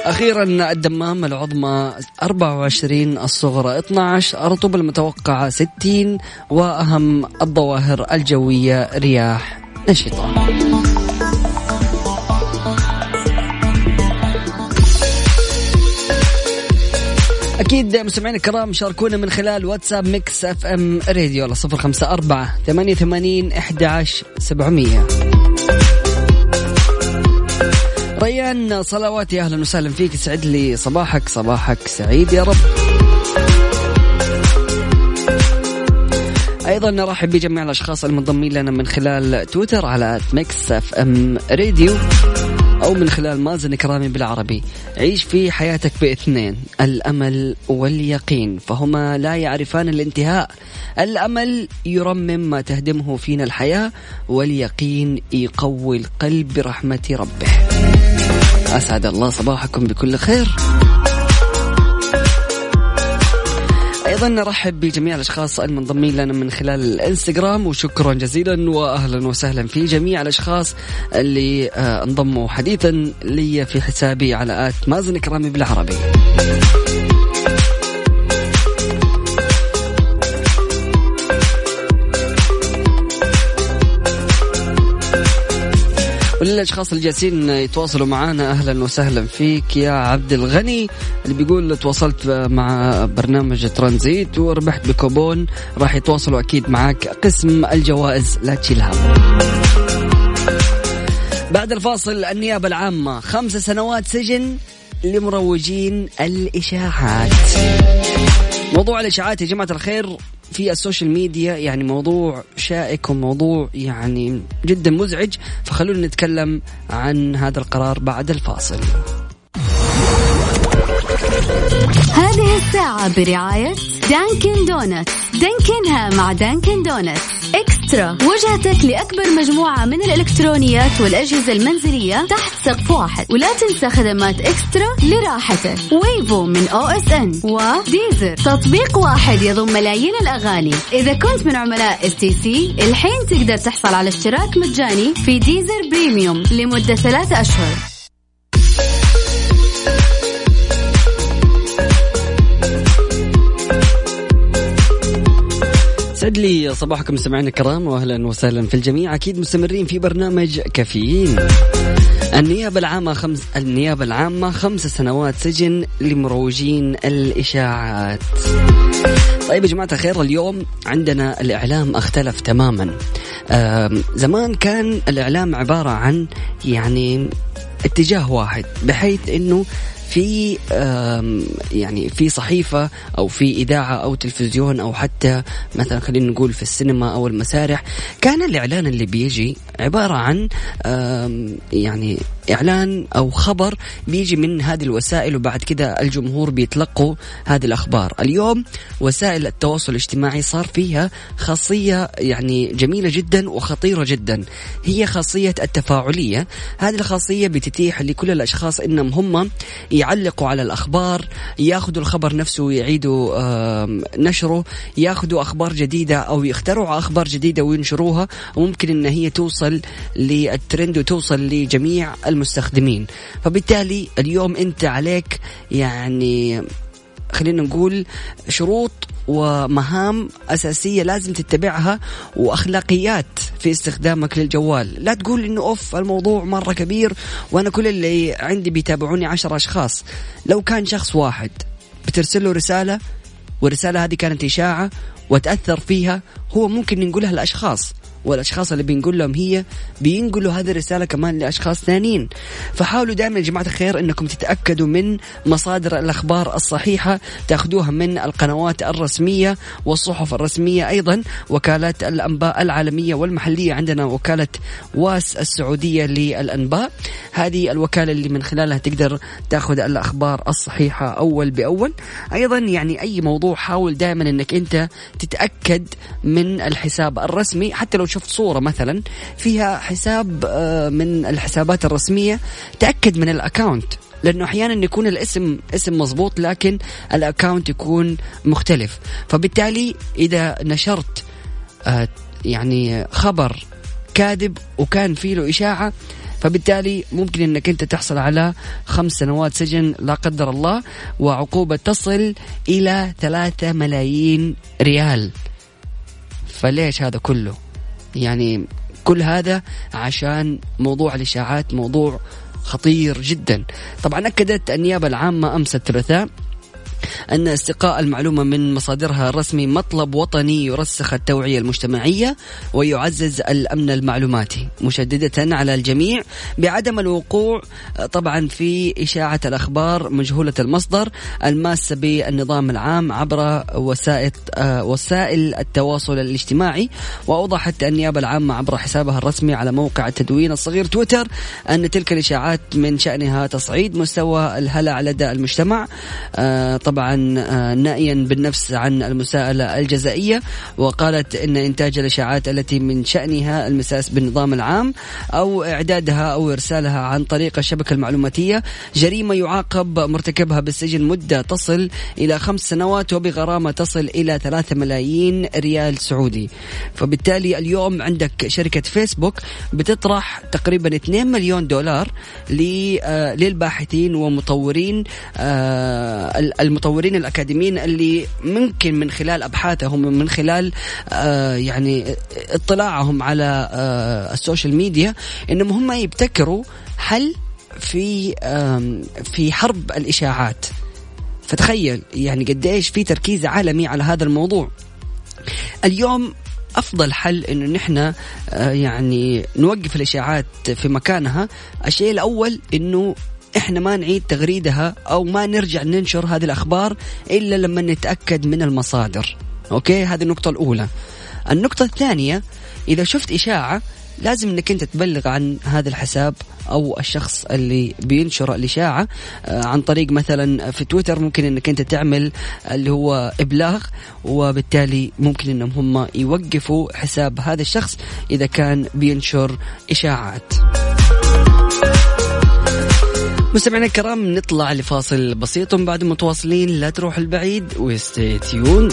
أخيرا الدمام العظمى 24 الصغرى 12 الرطوبة المتوقعة 60 وأهم الظواهر الجوية رياح نشطة. أكيد مستمعينا الكرام شاركونا من خلال واتساب Mix FM Radio على صفر خمسة أربعة ثمانية ثمانين إحدى سبعمية. ريان صلواتي أهلا وسهلا فيك. يسعد لي صباحك. صباحك سعيد يا رب. أيضا نرحب بجميع الأشخاص المنضمين لنا من خلال تويتر على Mix FM Radio أو من خلال مازن كرامي بالعربي. عيش في حياتك باثنين الأمل واليقين. فهما لا يعرفان الانتهاء. الأمل يرمم ما تهدمه فينا الحياة واليقين يقوي القلب برحمة ربه. أسعد الله صباحكم بكل خير. أيضا نرحب بجميع الأشخاص المنضمين لنا من خلال الإنستغرام وشكرا جزيلا واهلا وسهلا في جميع الأشخاص اللي آه، انضموا حديثا لي في حسابي على آت مازن كرامي بالعربي. وللاشخاص اللي جالسين يتواصلوا معنا أهلا وسهلا فيك يا عبد الغني اللي بيقول تواصلت مع برنامج ترانزيت وربحت بكوبون. راح يتواصلوا أكيد معك قسم الجوائز لا تشيل هم بعد الفاصل النيابة العامة. خمس سنوات سجن لمروجين الإشاعات. موضوع الإشاعات يا جماعة الخير في ال social media يعني موضوع شائك وموضوع يعني جدا مزعج. فخلونا نتكلم عن هذا القرار بعد الفاصل. هذه الساعة برعاية Dunkin' Donuts. دانكنها مع Dunkin' Donuts. eXtra. وجهتك لأكبر مجموعة من الإلكترونيات والأجهزة المنزلية تحت سقف واحد. ولا تنسى خدمات eXtra لراحتك. Wavo من OSN و Deezer تطبيق واحد يضم ملايين الأغاني. إذا كنت من عملاء STC الحين تقدر تحصل على اشتراك مجاني في Deezer Premium لمدة ثلاثة أشهر. يسعد لي صباحكم مستمعينا الكرام واهلا وسهلا في الجميع أكيد مستمرين في برنامج كافيين النيابة العامة خمس النيابة العامة خمس سنوات سجن لمروجين الإشاعات. طيب يا جماعة الخير اليوم عندنا الإعلام اختلف تماما. زمان كان الإعلام عبارة عن يعني اتجاه واحد بحيث إنه في يعني في صحيفة أو في إذاعة أو تلفزيون أو حتى مثلا خلينا نقول في السينما أو المسارح كان الإعلان اللي بيجي عبارة عن يعني إعلان أو خبر بيجي من هذه الوسائل وبعد كده الجمهور بيتلقوا هذه الأخبار. اليوم وسائل التواصل الاجتماعي صار فيها خاصية يعني جميلة جدا وخطيرة جدا. هي خاصية التفاعلية. هذه الخاصية بتتيح لكل الأشخاص إنهم هم يعلقوا على الأخبار ياخذوا الخبر نفسه ويعيدوا نشره ياخذوا أخبار جديدة أو يخترعوا أخبار جديدة وينشروها. وممكن إن هي توصل للترند وتوصل لجميع المستخدمين. فبالتالي اليوم أنت عليك يعني خلينا نقول شروط ومهام أساسية لازم تتبعها وأخلاقيات في استخدامك للجوال. لا تقول إنه أوف الموضوع مرة كبير وأنا كل اللي عندي بيتابعوني عشر أشخاص. لو كان شخص واحد بترسل له رسالة والرسالة هذه كانت إشاعة وتأثر فيها هو ممكن ينقلها لأشخاص. والأشخاص اللي بنقول لهم هي بينقلوا هذه الرسالة كمان لأشخاص ثانيين. فحاولوا دائما يا جماعة الخير إنكم تتأكدوا من مصادر الأخبار الصحيحة تاخذوها من القنوات الرسمية والصحف الرسمية أيضا وكالات الأنباء العالمية والمحلية عندنا وكالة واس السعودية للأنباء. هذه الوكالة اللي من خلالها تقدر تاخذ الأخبار الصحيحة أول بأول. أيضا يعني أي موضوع حاول دائما إنك أنت تتأكد من الحساب الرسمي حتى لو صورة مثلا فيها حساب آه، من الحسابات الرسمية تأكد من ال account لأنه أحيانا يكون الاسم اسم مضبوط لكن ال account يكون مختلف. فبالتالي إذا نشرت آه، يعني خبر كاذب وكان فيه له إشاعة فبالتالي ممكن إنك أنت تحصل على خمس سنوات سجن لا قدر الله وعقوبة تصل إلى ثلاثة ملايين ريال. فليش هذا كله؟ يعني كل هذا عشان موضوع الإشاعات موضوع خطير جدا. طبعا أكدت النيابة العامة أمس الثلاثاء أن استقاء المعلومة من مصادرها الرسمي مطلب وطني يرسخ التوعية المجتمعية ويعزز الأمن المعلوماتي مشددة على الجميع بعدم الوقوع طبعا في إشاعة الأخبار مجهولة المصدر الماسة بالنظام العام عبر وسائل وسائل التواصل الاجتماعي. وأوضحت النيابة العامة عبر حسابها الرسمي على موقع التدوين الصغير تويتر أن تلك الإشاعات من شأنها تصعيد مستوى الهلع لدى المجتمع آه، طبعا آه، نائيا بالنفس عن المساءلة الجزائية وقالت أن إنتاج الإشاعات التي من شأنها المساس بالنظام العام أو إعدادها أو إرسالها عن طريق الشبكة المعلوماتية جريمة يعاقب مرتكبها بالسجن مدة تصل إلى خمس سنوات وبغرامة تصل إلى ثلاثة ملايين ريال سعودي. فبالتالي اليوم عندك شركة فيسبوك بتطرح تقريبا 2 مليون دولار آه، للباحثين ومطورين آه، المطورين الأكاديميين اللي ممكن من خلال أبحاثهم من خلال آه يعني اطلاعهم على آه ال social media إنهم هم يبتكروا حل في في حرب الإشاعات. فتخيل يعني قديش في تركيز عالمي على هذا الموضوع. اليوم أفضل حل إنه نحن آه، يعني نوقف الإشاعات في مكانها. الشيء الأول إنه إحنا ما نعيد تغريدها أو ما نرجع ننشر هذه الأخبار إلا لما نتأكد من المصادر. أوكي؟ هذه النقطة الأولى. النقطة الثانية إذا شفت إشاعة لازم إنك أنت تبلغ عن هذا الحساب أو الشخص اللي بينشر الإشاعة آه، عن طريق مثلا في تويتر ممكن إنك أنت تعمل اللي هو إبلاغ وبالتالي ممكن إنهم هم يوقفوا حساب هذا الشخص إذا كان بينشر إشاعات. مستمعينا الكرام نطلع لفاصل بسيط بعد متواصلين لا تروح البعيد وستي تيوند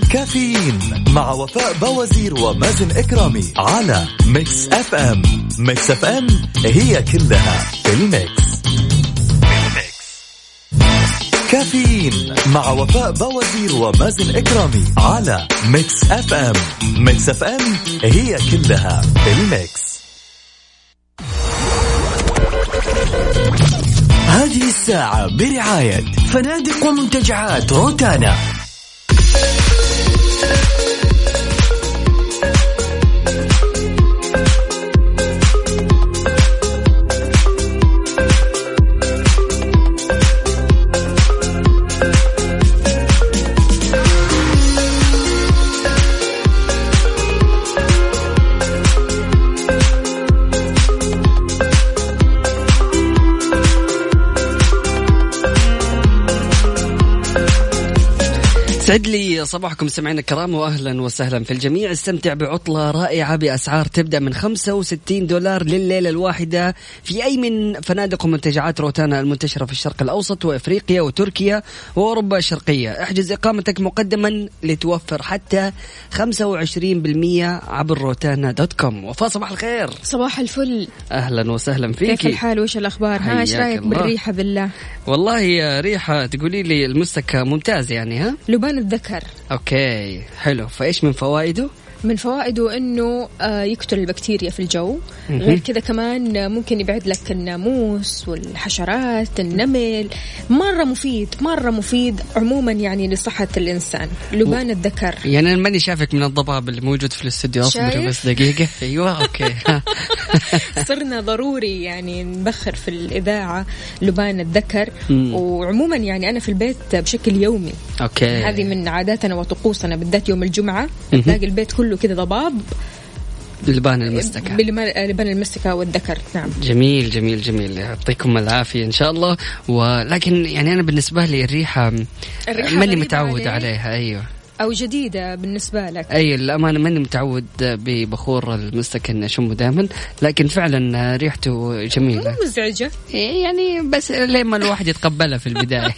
كافيين مع وفاء بوازير ومازن إكرامي على Mix FM. Mix FM هي كلها ال mix. كافيين مع وفاء بوازير ومازن إكرامي على Mix FM. Mix FM هي كلها ال mix. هذه الساعة برعاية فنادق ومنتجعات روتانا. يسعد لي صباحكم سمعنا الكرام واهلا وسهلا في الجميع. استمتع بعطلة رائعة بأسعار تبدأ من 65 دولار لليلة الواحدة في أي من فنادق ومنتجعات روتانا المنتشرة في الشرق الأوسط وإفريقيا وتركيا وأوروبا الشرقية. احجز إقامتك مقدما لتوفر حتى 25% عبر Rotana dot com. وفاء صباح الخير. صباح الفل. أهلا وسهلا فيك كيف الحال؟ وش الأخبار؟ ها إيش رأيك الله. بالريحة بالله؟ والله يا ريحة تقولي لي المستكى ممتاز يعني ها؟ لبان الذكر. okay حلو. فإيش من فوائده؟ من فوائده إنه آه، يقتل البكتيريا في الجو. غير كذا كمان آه، ممكن يبعد لك الناموس والحشرات النمل. مرة مفيد مرة مفيد عموما يعني لصحة الإنسان. لبان الذكر. يعني أنا ماني شايفك من الضباب اللي موجود في الاستوديو اصبري شايف؟ بس دقيقة. أيوه okay. صرنا ضروري يعني نبخر في الإذاعة لبان الذكر. وعموما يعني أنا في البيت بشكل يومي. أوكي. هذه من عاداتنا وطقوسنا بالذات يوم الجمعة. مهم. تلاقي البيت كله كذا ضباب. لبان المستكى. بلما- لبان المستكة والذكر. نعم. جميل جميل جميل. يعطيكم العافية إن شاء الله. ولكن يعني أنا بالنسبة لي الريحة, الريحة ماني متعود؟ عليها أيوه. أو جديدة بالنسبة لك؟ أي الأمانة ماني متعود ببخور المستكى إني أشمه دائما لكن فعلا ريحته جميلة. مو مزعجة. يعني بس لما الواحد يتقبلها في البداية؟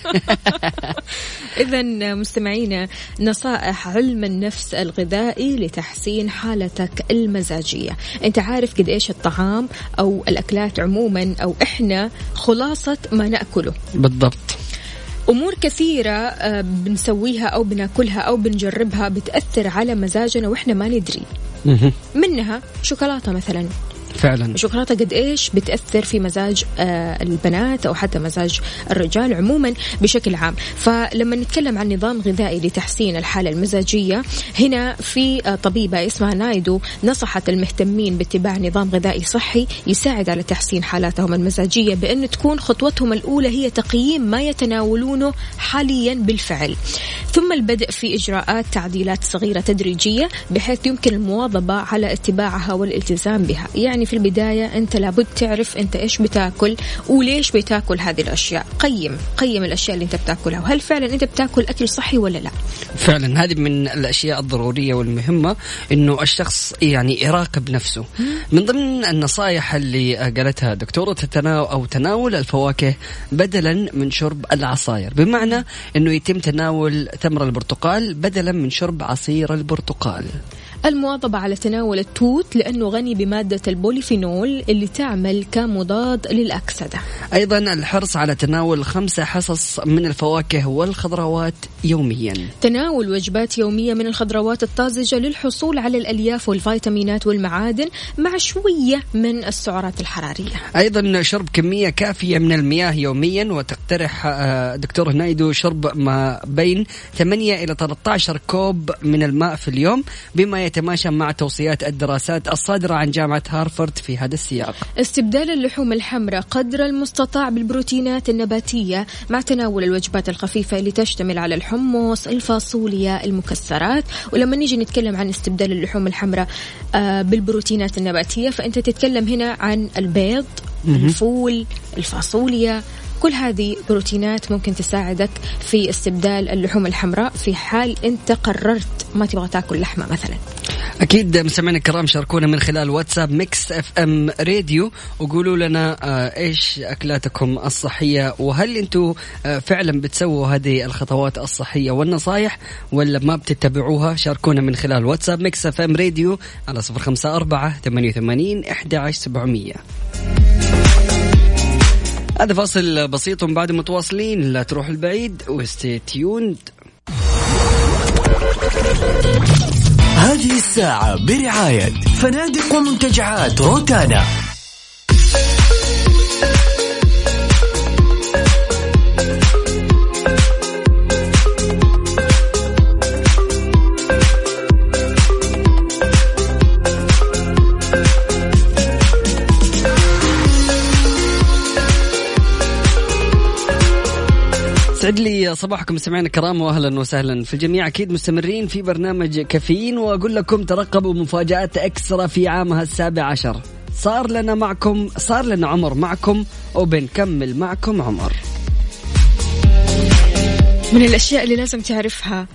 إذا مستمعينا نصائح علم النفس الغذائي لتحسين حالتك المزاجية. أنت عارف قد إيش الطعام أو الأكلات عموما أو إحنا خلاصة ما نأكله. بالضبط. أمور كثيرة آه، بنسويها أو بناكلها أو بنجربها بتأثر على مزاجنا وإحنا ما ندري. منها شوكولاتة مثلا فعلا. الشوكولاتة قد إيش بتأثر في مزاج آه، البنات أو حتى مزاج الرجال عموما بشكل عام. فلما نتكلم عن نظام غذائي لتحسين الحالة المزاجية هنا في آه، طبيبة اسمها نايدو نصحت المهتمين باتباع نظام غذائي صحي يساعد على تحسين حالاتهم المزاجية بأن تكون خطوتهم الأولى هي تقييم ما يتناولونه حاليا بالفعل. ثم البدء في إجراءات تعديلات صغيرة تدريجية بحيث يمكن المواظبة على اتباعها والالتزام بها. يعني في البداية أنت لابد تعرف أنت إيش بتاكل وليش بتاكل هذه الأشياء. قيم قيم الأشياء اللي أنت بتاكلها وهل فعلا أنت بتاكل أكل صحي ولا لا؟ فعلا هذه من الأشياء الضرورية والمهمة إنه الشخص يعني يراقب نفسه. من ضمن النصائح اللي قالتها دكتورة التناول أو تناول الفواكه بدلا من شرب العصاير. بمعنى إنه يتم تناول تمر البرتقال بدلا من شرب عصير البرتقال. المواظبة على تناول التوت لأنه غني بمادة البوليفينول اللي تعمل كمضاد للأكسدة. أيضا الحرص على تناول خمسة حصص من الفواكه والخضروات يوميا. تناول وجبات يومية من الخضروات الطازجة للحصول على الألياف والفيتامينات والمعادن مع شوية من السعرات الحرارية. أيضا شرب كمية كافية من المياه يوميا وتقترح آه، دكتور نايدو شرب ما بين 8 إلى 13 كوب من الماء في اليوم بما يتماشى مع توصيات الدراسات الصادرة عن جامعة هارفارد في هذا السياق. استبدال اللحوم الحمراء قدر المستطاع بالبروتينات النباتية مع تناول الوجبات الخفيفة اللي تشتمل على الحمص الفاصوليا المكسرات ولما نيجي نتكلم عن استبدال اللحوم الحمراء آه، بالبروتينات النباتية فأنت تتكلم هنا عن البيض. الفول الفاصوليا كل هذه بروتينات ممكن تساعدك في استبدال اللحوم الحمراء في حال أنت قررت ما تبغى تاكل لحمة مثلا. أكيد مستمعينا الكرام شاركونا من خلال واتساب Mix FM Radio وقولوا لنا آه، إيش أكلاتكم الصحية؟ وهل أنتم آه، فعلا بتسووا هذه الخطوات الصحية والنصائح ولا ما بتتبعوها؟ شاركونا من خلال واتساب Mix FM Radio على 054 88 11700 هذا فاصل بسيط بعد متواصلين. لا تروح لبعيد و stay tuned. هذه الساعة برعاية فنادق ومنتجعات روتانا. يسعد لي صباحكم مستمعينا الكرام واهلا وسهلا. في الجميع أكيد مستمرين في برنامج كافيين وأقول لكم ترقبوا مفاجآت إكسترا في عامها السابع عشر. صار لنا معكم صار لنا عمر معكم وبنكمل معكم عمر. من الأشياء اللي لازم تعرفها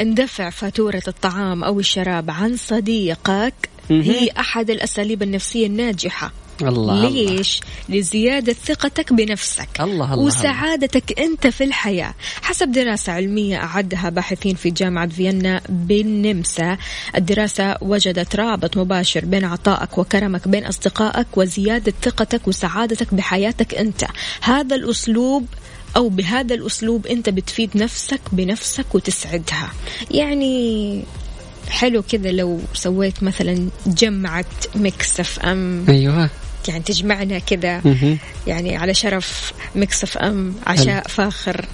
اندفع فاتورة الطعام أو الشراب عن صديقك. هي أحد الأساليب النفسية الناجحة. الله ليش؟ الله. لزيادة ثقتك بنفسك الله الله وسعادتك الله. أنت في الحياة حسب دراسة علمية أعدها باحثين في جامعة فيينا بالنمسا الدراسة وجدت رابط مباشر بين عطائك وكرمك بين أصدقائك وزيادة ثقتك وسعادتك بحياتك أنت هذا الأسلوب أو بهذا الأسلوب أنت بتفيد نفسك بنفسك وتسعدها يعني حلو كذا لو سويت مثلا جمعت ميكس اف ام أيوه يعني تجمعنا كذا. يعني على شرف ميكس اف ام عشاء فاخر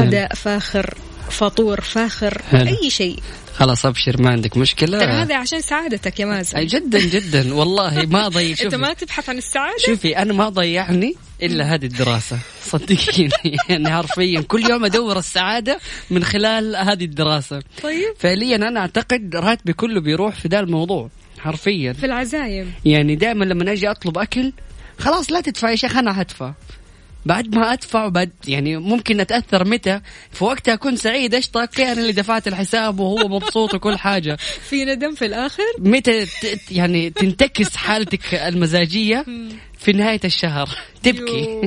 غداء فاخر فطور فاخر حلو. أي شيء. خلاص أبشر ما عندك مشكلة. ترى هذا عشان سعادتك يا مازن. أي جدا جدا. والله ما ضيع أنت ما تبحث عن السعادة؟ شوفي أنا ما ضيعني إلا هذه الدراسة. صدقيني. يعني حرفيا كل يوم أدور السعادة من خلال هذه الدراسة. طيب. فعليا أنا أعتقد راتبي كله بيروح في ذا الموضوع. حرفيا. في العزايم. يعني دائما لما أجي أطلب أكل خلاص لا تدفع يا شيخ أنا هدفع. بعد ما أدفع وبعد يعني ممكن أتأثر متى؟ في وقتها أكون سعيد إيش طاقتي أنا اللي دفعت الحساب وهو مبسوط وكل حاجة. في ندم في الآخر؟ متى يعني تنتكس حالتك المزاجية في نهاية الشهر؟ تبكي.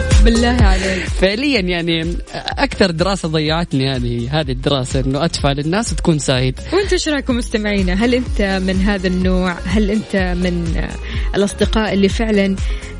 بالله عليك. فعليا يعني أكثر دراسة ضيعتني هذه هذه الدراسة إنه أدفع للناس وتكون سعيد. وانت إيش رأيكم مستمعينا؟ هل أنت من هذا النوع؟ هل أنت من الأصدقاء اللي فعلا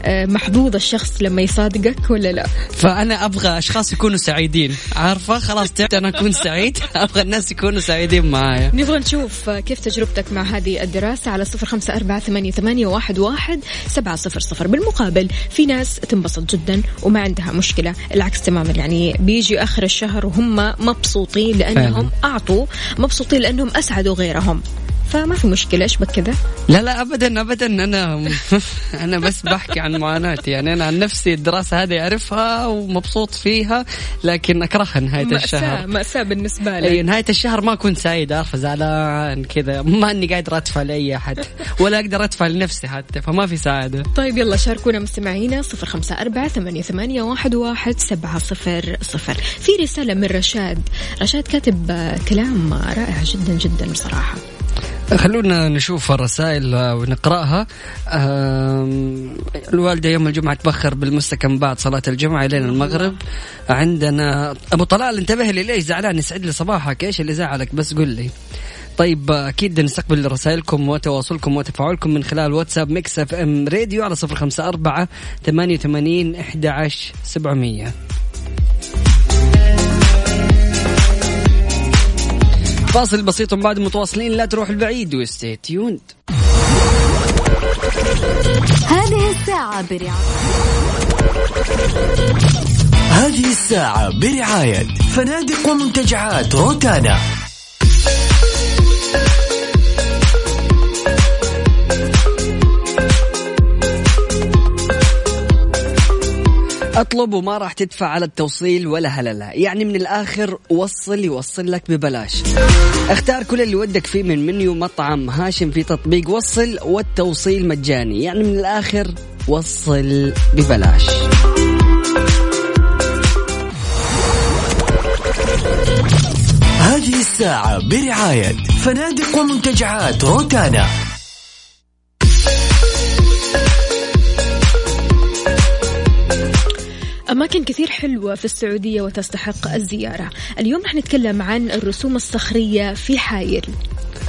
محظوظ الشخص لما يصادقك ولا لا؟ فأنا أبغى أشخاص يكونوا سعيدين. عارفة؟ خلاص تعبت أنا أكون سعيد؟ أبغى الناس يكونوا سعيدين معايا. نبغى نشوف كيف تجربتك مع هذه الدراسة على صفر خمسة أربعة ثمانية, واحد, واحد سبعة صفر صفر. بالمقابل في ناس تنبسط جدا وما عندها مشكلة العكس تماما يعني بيجي آخر الشهر وهم مبسوطين لأنهم فعلا. أعطوا مبسوطين لأنهم أسعدوا غيرهم فما في مشكلة إيش بك كذا؟ لا لا ابدا ابدا. أنا أنا بس بحكي عن معاناتي. يعني أنا عن نفسي الدراسة هذه أعرفها ومبسوط فيها لكن أكرهها نهاية مأساة الشهر. مأساة بالنسبة لي. أي نهاية الشهر ما اكون سعيد عارفة زعلان كذا. ما أني قادر ادفع لأي أحد ولا أقدر ادفع لنفسي حتى فما في سعادة. طيب يلا شاركونا مستمعينا. صفر خمسة أربعة ثمانية, ثمانية واحد, واحد سبعة صفر صفر. في رسالة من رشاد. رشاد كاتب كلام رائع جدا جدا بصراحة. خلونا نشوف الرسائل ونقرأها. الوالدة يوم الجمعة تبخر بالمستكة بعد صلاة الجمعة لين المغرب. عندنا أبو طلال انتبه لي ليش زعلان؟ يسعد لي صباحك. إيش اللي زعلك؟ بس قل لي. طيب أكيد نستقبل رسائلكم وتواصلكم وتفاعلكم من خلال واتساب ميكس إف إم راديو على 054 88 11 700 فاصل بسيط بعد متواصلين. لا تروح البعيد وستي تيوند هذه الساعة برعاية. هذه الساعة برعاية فنادق ومنتجعات روتانا. أطلب وما راح تدفع على التوصيل ولا هللا يعني من الآخر وصل يوصل لك ببلاش. اختار كل اللي ودك فيه من منيو مطعم هاشم في تطبيق وصل والتوصيل مجاني. يعني من الآخر وصل ببلاش. هذه الساعة برعاية فنادق ومنتجعات روتانا. أماكن كثير حلوة في السعودية وتستحق الزيارة. اليوم رح نتكلم عن الرسوم الصخرية في حايل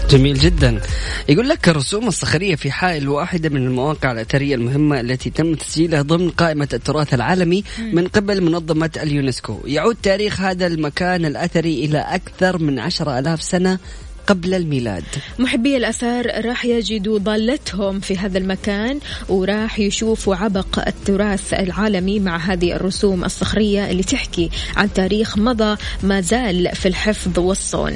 جميل جدا. يقول لك الرسوم الصخرية في حائل واحدة من المواقع الأثرية المهمة التي تم تسجيلها ضمن قائمة التراث العالمي من قبل منظمة اليونسكو. يعود تاريخ هذا المكان الأثري إلى أكثر من عشر ألاف سنة قبل الميلاد. محبي الأثار راح يجدوا ضالتهم في هذا المكان وراح يشوفوا عبق التراث العالمي مع هذه الرسوم الصخرية اللي تحكي عن تاريخ مضى ما زال في الحفظ والصون.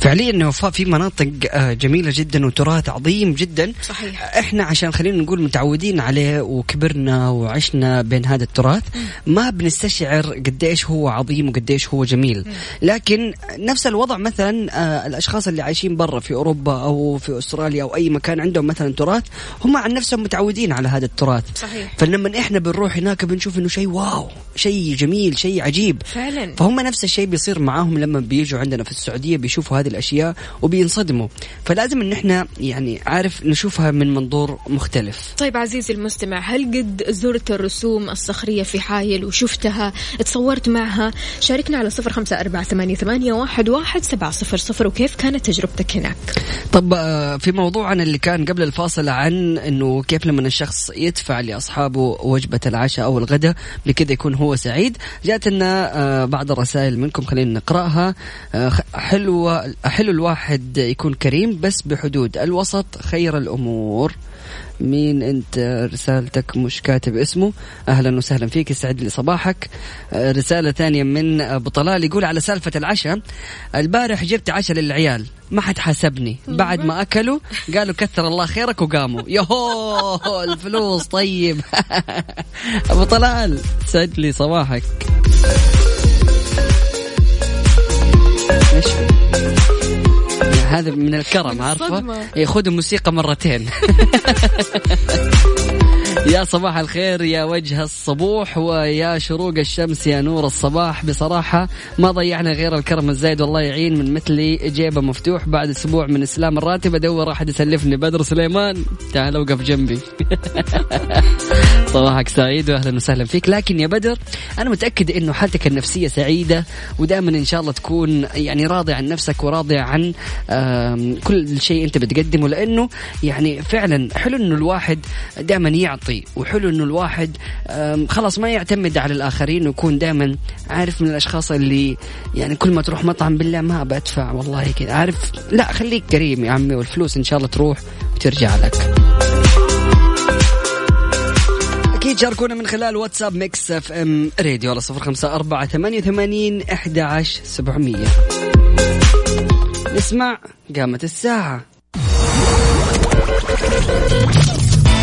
فعليا إنه في مناطق آه، جميلة جدا وتراث عظيم جدا. صحيح. إحنا عشان خلينا نقول متعودين عليه وكبرنا وعشنا بين هذا التراث ما بنستشعر قديش هو عظيم وقديش هو جميل. لكن نفس الوضع مثلا آه، الأشخاص اللي عايشين برا في أوروبا أو في أستراليا أو أي مكان عندهم مثلا تراث هم عن نفسهم متعودين على هذا التراث. صحيح. فلما إحنا بنروح هناك بنشوف إنه شيء واو شيء جميل شيء عجيب. فعلا. فهم نفس الشيء بيصير معاهم لما بيجوا عندنا في السعودية بيشوفوا هذه الأشياء وبينصدموا. فلازم إن إحنا يعني عارف نشوفها من منظور مختلف. طيب عزيزي المستمع هل قد زرت الرسوم الصخرية في حايل وشفتها تصورت معها؟ شاركنا على صفر خمسة أربعة ثمانية واحد واحد سبعة صفر صفر وكيف كانت تجربتك هناك. طب آه، في موضوعنا اللي كان قبل الفاصل عن إنه كيف لما الشخص يدفع لأصحابه وجبة العشاء أو الغداء بكذا يكون هو سعيد. جات لنا آه، بعض الرسائل منكم خلينا نقرأها. آه، حلو حلو الواحد يكون كريم بس بحدود الوسط خير الأمور. مين انت رسالتك مش كاتب اسمه؟ أهلا وسهلا فيك يسعد لي صباحك. رسالة ثانية من أبو طلال يقول على سالفة العشاء. البارح جبت عشاء للعيال ما حد حسبني بعد ما أكلوا قالوا كثر الله خيرك وقاموا. يهو الفلوس طيب. أبو طلال سعد لي صباحك. إيش هذا من الكرم عارفة؟ ياخذ موسيقى مرتين. يا صباح الخير يا وجه الصبوح ويا شروق الشمس يا نور الصباح. بصراحة ما ضيعنا غير الكرم الزايد والله يعين من مثلي جيبه مفتوح. بعد أسبوع من إسلام الراتب أدور احد يسلفني بدر سليمان. تعال وقف جنبي. صباحك سعيد واهلا وسهلا فيك. لكن يا بدر أنا متأكد إنه حالتك النفسية سعيدة ودائما إن شاء الله تكون يعني راضي عن نفسك وراضي عن كل شيء أنت بتقدمه. لأنه يعني فعلا حلو إنه الواحد دائما يعطي وحلو إنه الواحد خلاص ما يعتمد على الآخرين ويكون دائما عارف من الأشخاص اللي يعني كل ما تروح مطعم بالله ما بدفع والله كذا. عارف؟ لا خليك كريم يا عمي والفلوس إن شاء الله تروح وترجع لك. أكيد شاركونا من خلال واتساب ميكس إف إم راديو على صفر خمسة أربعة ثمانية وثمانين أحد عشر سبعمية. نسمع قامت الساعة.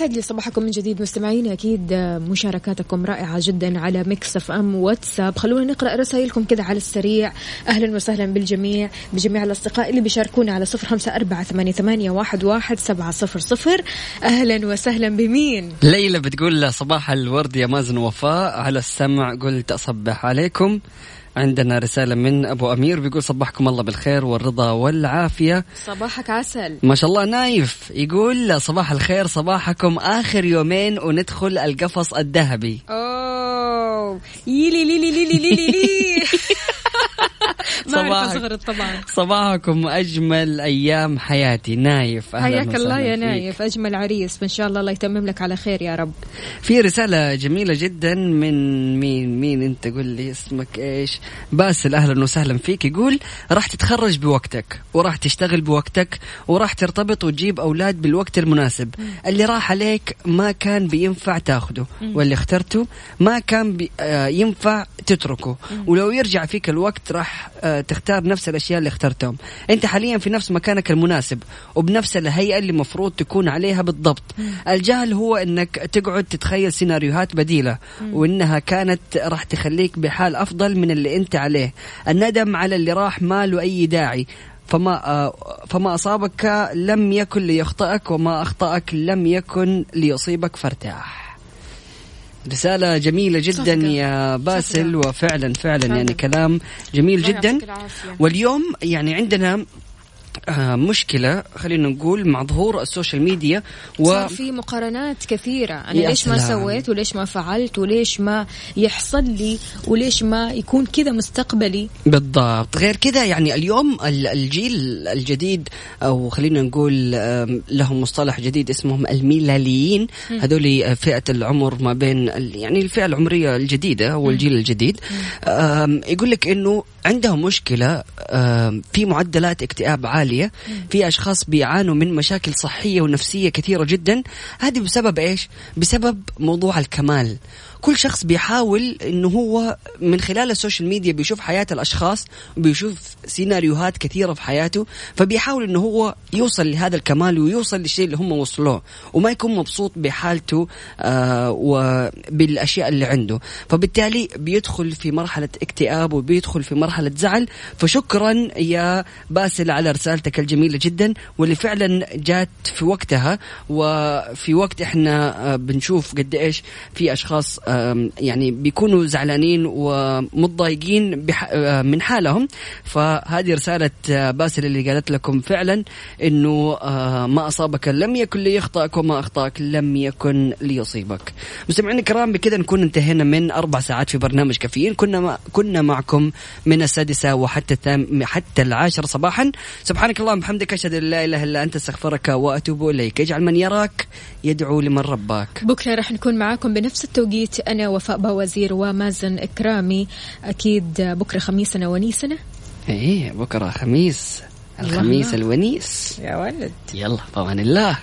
ويسعد لي صباحكم من جديد مستمعين. أكيد مشاركاتكم رائعة جدا على ميكس اف ام واتساب. خلونا نقرأ رسائلكم كذا على السريع. أهلا وسهلا بالجميع بجميع الأصدقاء اللي بيشاركونا على صفر خمسة أربعة ثمانية, ثمانية واحد, واحد سبعة صفر صفر. أهلا وسهلا بمين؟ ليلى بتقول صباح الورد يا مازن وفاء على السمع قلت أصبح عليكم. عندنا رسالة من أبو أمير بيقول صبحكم الله بالخير والرضا والعافية. صباحك عسل. ما شاء الله نايف يقول صباح الخير صباحكم آخر يومين وندخل القفص الذهبي. أوه. يلي لي لي لي لي. لي لي صباح طبعا صباحكم أجمل أيام حياتي. نايف حياك الله يا نايف أجمل عريس. فان شاء الله الله يتمم لك على خير يا رب. في رسالة جميلة جدا من مين؟ مين أنت؟ قول لي اسمك إيش؟ باسل أهلا وسهلا فيك. يقول راح تتخرج بوقتك وراح تشتغل بوقتك وراح ترتبط وتجيب أولاد بالوقت المناسب. اللي راح عليك ما كان بينفع تاخذه واللي اخترته ما كان بي آه ينفع تتركه. ولو يرجع فيك الوقت راح آه تختار نفس الأشياء اللي اخترتهم. أنت حاليا في نفس مكانك المناسب وبنفس الهيئة اللي مفروض تكون عليها بالضبط. الجهل هو إنك تقعد تتخيل سيناريوهات بديلة. وإنها كانت راح تخليك بحال أفضل من اللي أنت عليه. الندم على اللي راح ما له أي داعي. فما آه، فما أصابك لم يكن ليخطئك وما أخطأك لم يكن ليصيبك فارتاح. رسالة جميلة جدا. يا باسل. وفعلا فعلا, يعني كلام جميل جدا واليوم يعني عندنا مشكلة خلينا نقول مع ظهور السوشيال ميديا و... صار في مقارنات كثيرة. أنا ليش سلام. ما سويت وليش ما فعلت وليش ما يحصل لي وليش ما يكون كذا مستقبلي؟ بالضبط. غير كذا يعني اليوم الجيل الجديد أو خلينا نقول لهم مصطلح جديد اسمهم الميلاليين. هذول فئة العمر ما بين يعني الفئة العمرية الجديدة أو الجيل الجديد. يقول لك إنه عندهم مشكلة في معدلات اكتئاب عالية في أشخاص بيعانوا من مشاكل صحية ونفسية كثيرة جدا. هذه بسبب إيش؟ بسبب موضوع الكمال. كل شخص بيحاول إنه هو من خلال السوشيال ميديا بيشوف حياة الأشخاص وبيشوف سيناريوهات كثيرة في حياته فبيحاول إنه هو يوصل لهذا الكمال ويوصل للشيء اللي هم وصلوه وما يكون مبسوط بحالته آه وبالاشياء اللي عنده. فبالتالي بيدخل في مرحلة اكتئاب وبيدخل في مرحلة زعل. فشكرا يا باسل على رسالتك الجميلة جدا واللي فعلا جات في وقتها وفي وقت إحنا آه، بنشوف قد إيش في أشخاص يعني بيكونوا زعلانين ومتضايقين من حالهم فهذه رسالة باسل اللي قالت لكم فعلا إنه ما أصابك لم يكن ليخطئك وما أخطأك لم يكن ليصيبك. مستمعينا الكرام بكذا نكون انتهينا من أربع ساعات في برنامج كافيين كنا ما كنا معكم من السادسة وحتى الثام حتى العاشرة صباحا سبحانك اللهم وبحمدك أشهد أن لا إله إلا أنت أستغفرك وأتوب إليك اجعل من يراك يدعو لمن رباك. بكرة راح نكون معاكم بنفس التوقيت أنا وفاء باوزير ومازن إكرامي. أكيد بكرة خميسنا ونيسنا. إيه بكرة خميس الخميس الونيس. يا ولد. يلا طبعا الله.